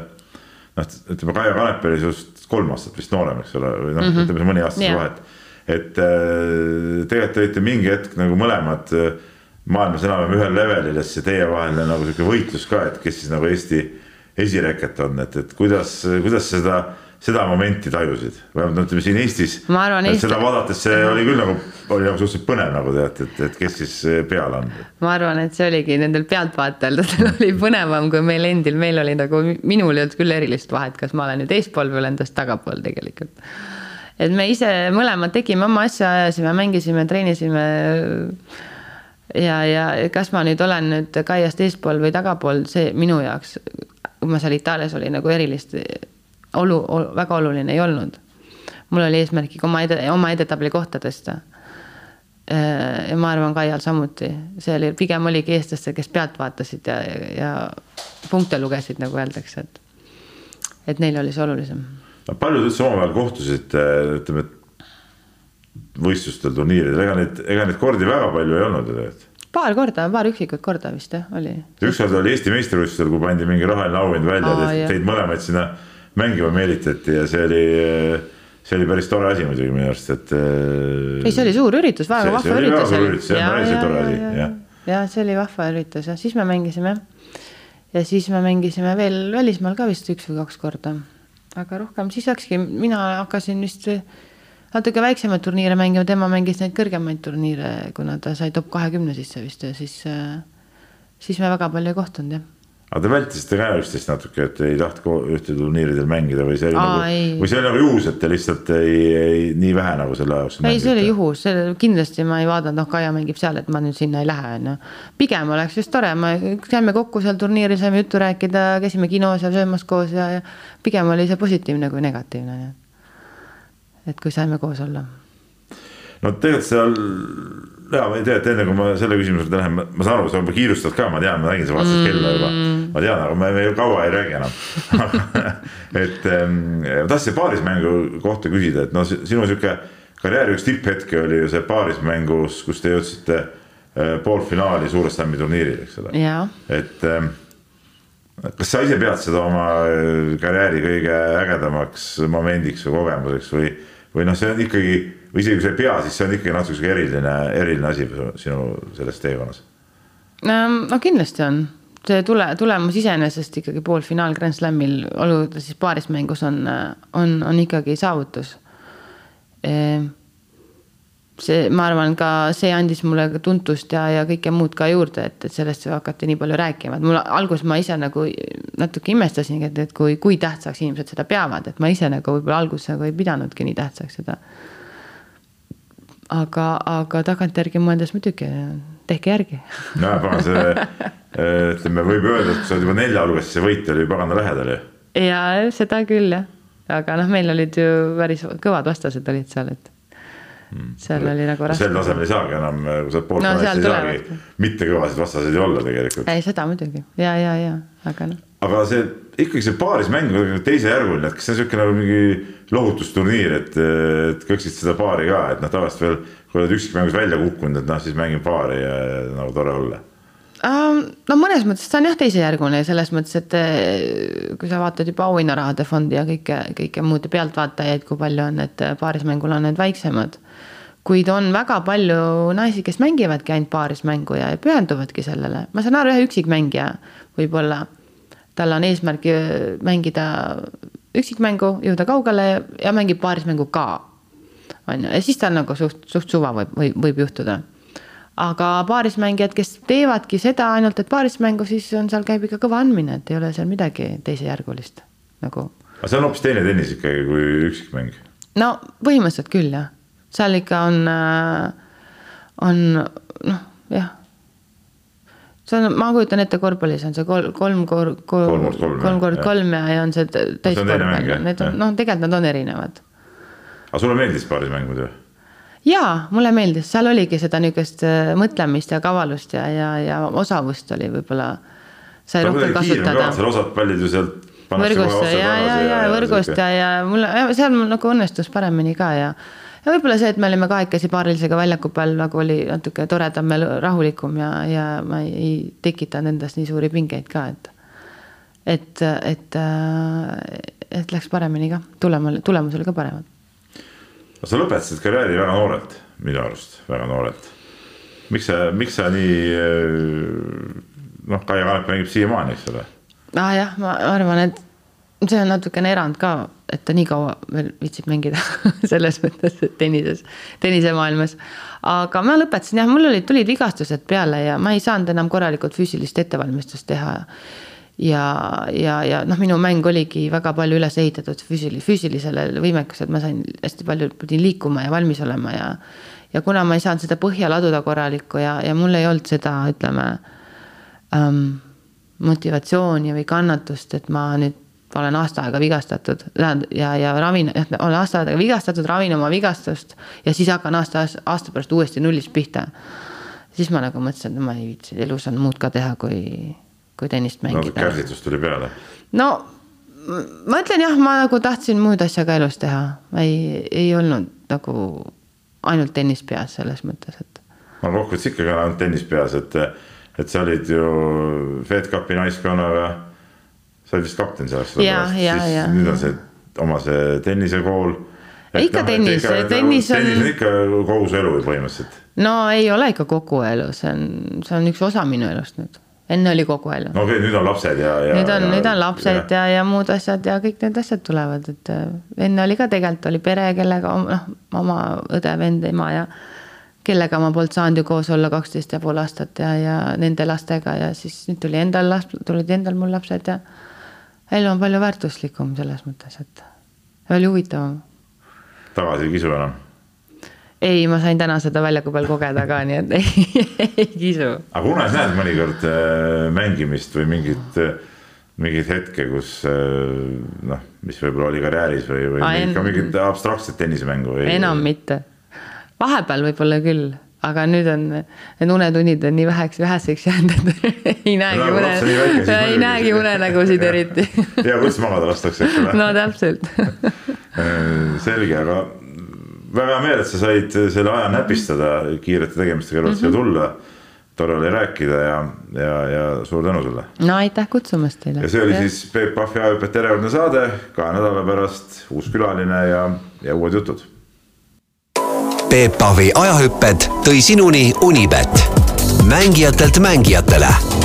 noh, ütleme Kaia Kanep oli sinust kolm aastat vist noorem, eks ole, või noh mm -hmm., ütleme mõni aasta yeah. vahet. et äh, tegelikult olite mingi hetk nagu mõlemad äh, maailmas enam-vähem ühel levelil ja siis teie vaheline nagu sihuke võitlus ka, et kes siis nagu Eesti esireket on, et, et kuidas, kuidas seda seda momenti tajusid, vähemalt no ütleme siin Eestis. Eesti... seda vaadates see oli küll nagu, oli nagu suhteliselt põnev nagu tead, et, et kes siis peal on. ma arvan, et see oligi nendel pealtvaatajatel oli põnevam kui meil endil, meil oli nagu, minul ei olnud küll erilist vahet, kas ma olen nüüd eespool või olen tast tagapool tegelikult. et me ise mõlemad tegime oma asja, ajasime, mängisime, treenisime ja, ja kas ma nüüd olen nüüd Kaiast eespool või tagapool, see minu jaoks, kui ma seal Itaalias oli nagu erilist olu, olu, väga oluline ei olnud. mul oli eesmärgiga oma ede, oma edetabeli kohta tõsta. Äh, ja ma arvan, Kaial samuti, see oli, pigem oligi eestlased, kes pealt vaatasid ja, ja punkte lugesid, nagu öeldakse, et, et neil oli see olulisem. paljud üldse omavahel kohtusid, ütleme, võistlustel, turniiridel, ega neid, ega neid kordi väga palju ei olnud ju tegelikult paar korda, paar üksikut korda vist jah, oli. ükskord oli Eesti meistrivõistlustel, kui pandi mingi rahaline auhind välja, teid mõlemaid sinna mängima meelitati ja see oli, see oli päris tore asi muidugi minu arust, et. ei, see oli suur üritus, väga vahva üritus. see oli üritus, jah, päris tore asi, jah. ja see oli vahva üritus ja siis me mängisime. ja siis me mängisime veel välismaal ka vist üks või kaks korda. aga rohkem, siis läkski, mina hakkasin vist natuke väiksemaid turniire mängima, tema mängis neid kõrgemaid turniire, kuna ta sai top kahekümne sisse vist ja siis, siis me väga palju ei kohtunud jah aga te vältisite ka üksteist natuke, et ei tahtnud ühte turniiridel mängida või see oli Aa, nagu, või see oli nagu juhus, et te lihtsalt ei, ei nii vähe nagu selle jaoks. ei, see oli juhus, kindlasti ma ei vaadanud, noh, Kaia mängib seal, et ma nüüd sinna ei lähe, on ju. pigem oleks just tore, me käime kokku seal turniiril, saime juttu rääkida, käisime kinos ja söömas koos ja, ja pigem oli see positiivne kui negatiivne. et kui saime koos olla. no tegelikult seal ja ma ei tea, et enne kui ma selle küsimuse juurde lähen, ma saan aru, sa juba kiirustad ka, ma tean, ma nägin, sa vaatasid mm. kella juba. ma tean, aga me, me ju kaua ei räägi enam et ähm, ma tahtsin paarismängu kohta küsida, et noh, sinu sihuke karjääri üks tipphetke oli ju see paarismängus, kus te jõudsite äh, poolfinaali Suure Slami turniiril, eks ole. et ähm, kas sa ise pead seda oma äh, karjääri kõige ägedamaks momendiks või kogemuseks või, või noh, see on ikkagi või isegi kui sa ei pea, siis see on ikkagi natuke sihuke eriline, eriline asi sinu selles teekonnas. no kindlasti on, see tule, tulemus iseenesest ikkagi poolfinaal Grand Slamil, olgu ta siis paarismängus on, on, on ikkagi saavutus. See, ma arvan, ka see andis mulle ka tuntust ja, ja kõike muud ka juurde, et, et sellest hakati nii palju rääkima, et mul alguses ma ise nagu natuke imestasingi, et, et kui, kui tähtsaks inimesed seda peavad, et ma ise nagu võib-olla alguses nagu ei pidanudki nii tähtsaks seda aga, aga tagantjärgi mõeldes muidugi tehke järgi. no pagan see, ütleme, võib öelda, et sa oled juba nelja siis see võit oli pagana lähedal ju. ja seda küll jah, aga noh, meil olid ju päris kõvad vastased olid seal, et. Seal oli nagu raske. sel tasemel ei saagi enam, kui sa oled poolt no,, ei saagi mitte kõvasid vastaseid ju olla tegelikult. ei, seda muidugi ja, ja, ja, aga noh. aga see ikkagi see paarismäng teisejärguline, et kas see on sihuke nagu mingi lohutusturniir, et, et kõksid seda paari ka, et noh, tavaliselt veel kui oled üksikmängus välja kukkunud, et noh, siis mängin paari ja nagu tore olla. No mõnes mõttes ta on jah teisejärguline selles mõttes, et eh, kui sa vaatad juba auhinnarahade fondi ja kõike, kõike muud ja pealtvaatajaid, kui palju on, et paarismängul on need väiksemad kuid on väga palju naisi, kes mängivadki ainult paarismängu ja, pühenduvadki sellele, ma saan aru, ühe üksikmängija võib-olla, tal on eesmärk mängida üksikmängu, jõuda kaugele ja mängib paarismängu ka. on ju, ja siis tal nagu suht, suht suva võib, võib, võib juhtuda. Aga paarismängijad, kes teevadki seda ainult, et paarismängu, siis on seal käib ikka kõva andmine, et ei ole seal midagi teisejärgulist nagu. aga see on hoopis teine tennis ikkagi kui üksikmäng. no põhimõtteliselt küll jah, seal ikka on, on noh, jah see on, ma kujutan ette, korvpallis on see kolm, kolm kor-, kolm kord kolm, kolm kord kolm ja, ja on see täiskorvpall, need on, noh, tegelikult nad on erinevad. aga sulle meeldis paarismäng muidu? Jaa, mulle meeldis, seal oligi seda niisugust äh, mõtlemist ja kavalust ja, ja, ja osavust oli võib-olla, sai rohkem kasutada. seal osad pallid ju sealt võrgust ja, ja, ja, ja võrgust ja, ja mulle, seal mul nagu õnnestus paremini ka ja ja võib-olla see, et me olime kahekesi paarilisega väljaku peal nagu oli natuke toredam ja rahulikum ja, ja ma ei, tekitanud endas nii suuri pingeid ka, et. et, et, et läks paremini ka, tulem tulemus oli ka parem. No sa lõpetasid karjääri väga noorelt, minu arust väga noorelt. miks sa, miks sa nii noh, Kaia Kanep mängib siiamaani, eks ole. ah jah, ma arvan, et see on natukene erand ka, et ta nii kaua veel viitsib mängida selles mõttes, tennises, tennisemaailmas. aga ma lõpetasin jah, mul olid, tulid vigastused peale ja ma ei saanud enam korralikult füüsilist ettevalmistust teha. Ja, ja, ja noh, minu mäng oligi väga palju üles ehitatud füüsili-, füüsilisele võimekusele, et ma sain hästi palju, pidin liikuma ja valmis olema ja. ja kuna ma ei saanud seda põhja laduda korralikku ja, ja mul ei olnud seda, ütleme ähm, motivatsiooni või kannatust, et ma nüüd olen aasta aega vigastatud ja, ja ravin, olen aasta aega vigastatud, ravin oma vigastust ja siis hakkan aasta, aasta pärast uuesti nullist pihta. siis ma nagu mõtlesin, et ma ei viitsi, elus on muud ka teha, kui, kui tennist mängida no,. kärsitus tuli peale. no ma ütlen jah, ma nagu tahtsin muud asja ka elus teha, ei, ei olnud nagu ainult tennis peas selles mõttes, et. no kokkuvõttes ikkagi on ainult tennis peas, et, et sa olid ju Fed Cupi naiskonnaga sa olid vist kapten selleks. nüüd on see oma see tennisekool. ikka no, tennis, tennis on. tennis on ikka kogu su elu põhimõtteliselt. no ei ole ikka kogu elu, see on, see on üks osa minu elust nüüd enne oli kogu elu. no okei okay,, nüüd on lapsed ja, ja. nüüd on, nüüd on lapsed ja, ja, ja muud asjad ja kõik need asjad tulevad, et äh, enne oli ka tegelikult oli pere, kellega noh, oma õde, vend, ema ja kellega ma polnud saanud ju koos olla kaksteist ja pool aastat ja, ja nende lastega ja siis nüüd tuli endal last, tulid endal mul lapsed ja elu on palju väärtuslikum selles mõttes, et oli huvitavam. tagasi ei kisu enam? Ei, ma sain täna seda väljaku peal kogeda ka, nii et ei, ei kisu. aga unes näed mõnikord äh, mängimist või mingit, äh, mingit hetke, kus äh, noh, mis võib-olla oli karjääris või, või Aa, en... ka mingit abstraktset tennisemängu või? enam mitte, vahepeal võib-olla küll aga nüüd on need unetunnid on nii väheks, väheseks jäänud, et ei näegi no, une, ei näegi unenägusid eriti. ja kus magada lastakse, eks ole. no täpselt selge, aga väga hea meel, et sa said selle aja näpistada kiirete tegemistega elus mm -hmm. siia tulla. tore oli rääkida ja, ja, ja suur tänu sulle. no aitäh kutsumast teile. ja see oli ja. siis Peep Pahvi ajahüpete järjekordne saade, kahe nädala pärast uus külaline ja, ja uued jutud Peep Pahvi ajahüpped tõi sinuni Unibet, mängijatelt mängijatele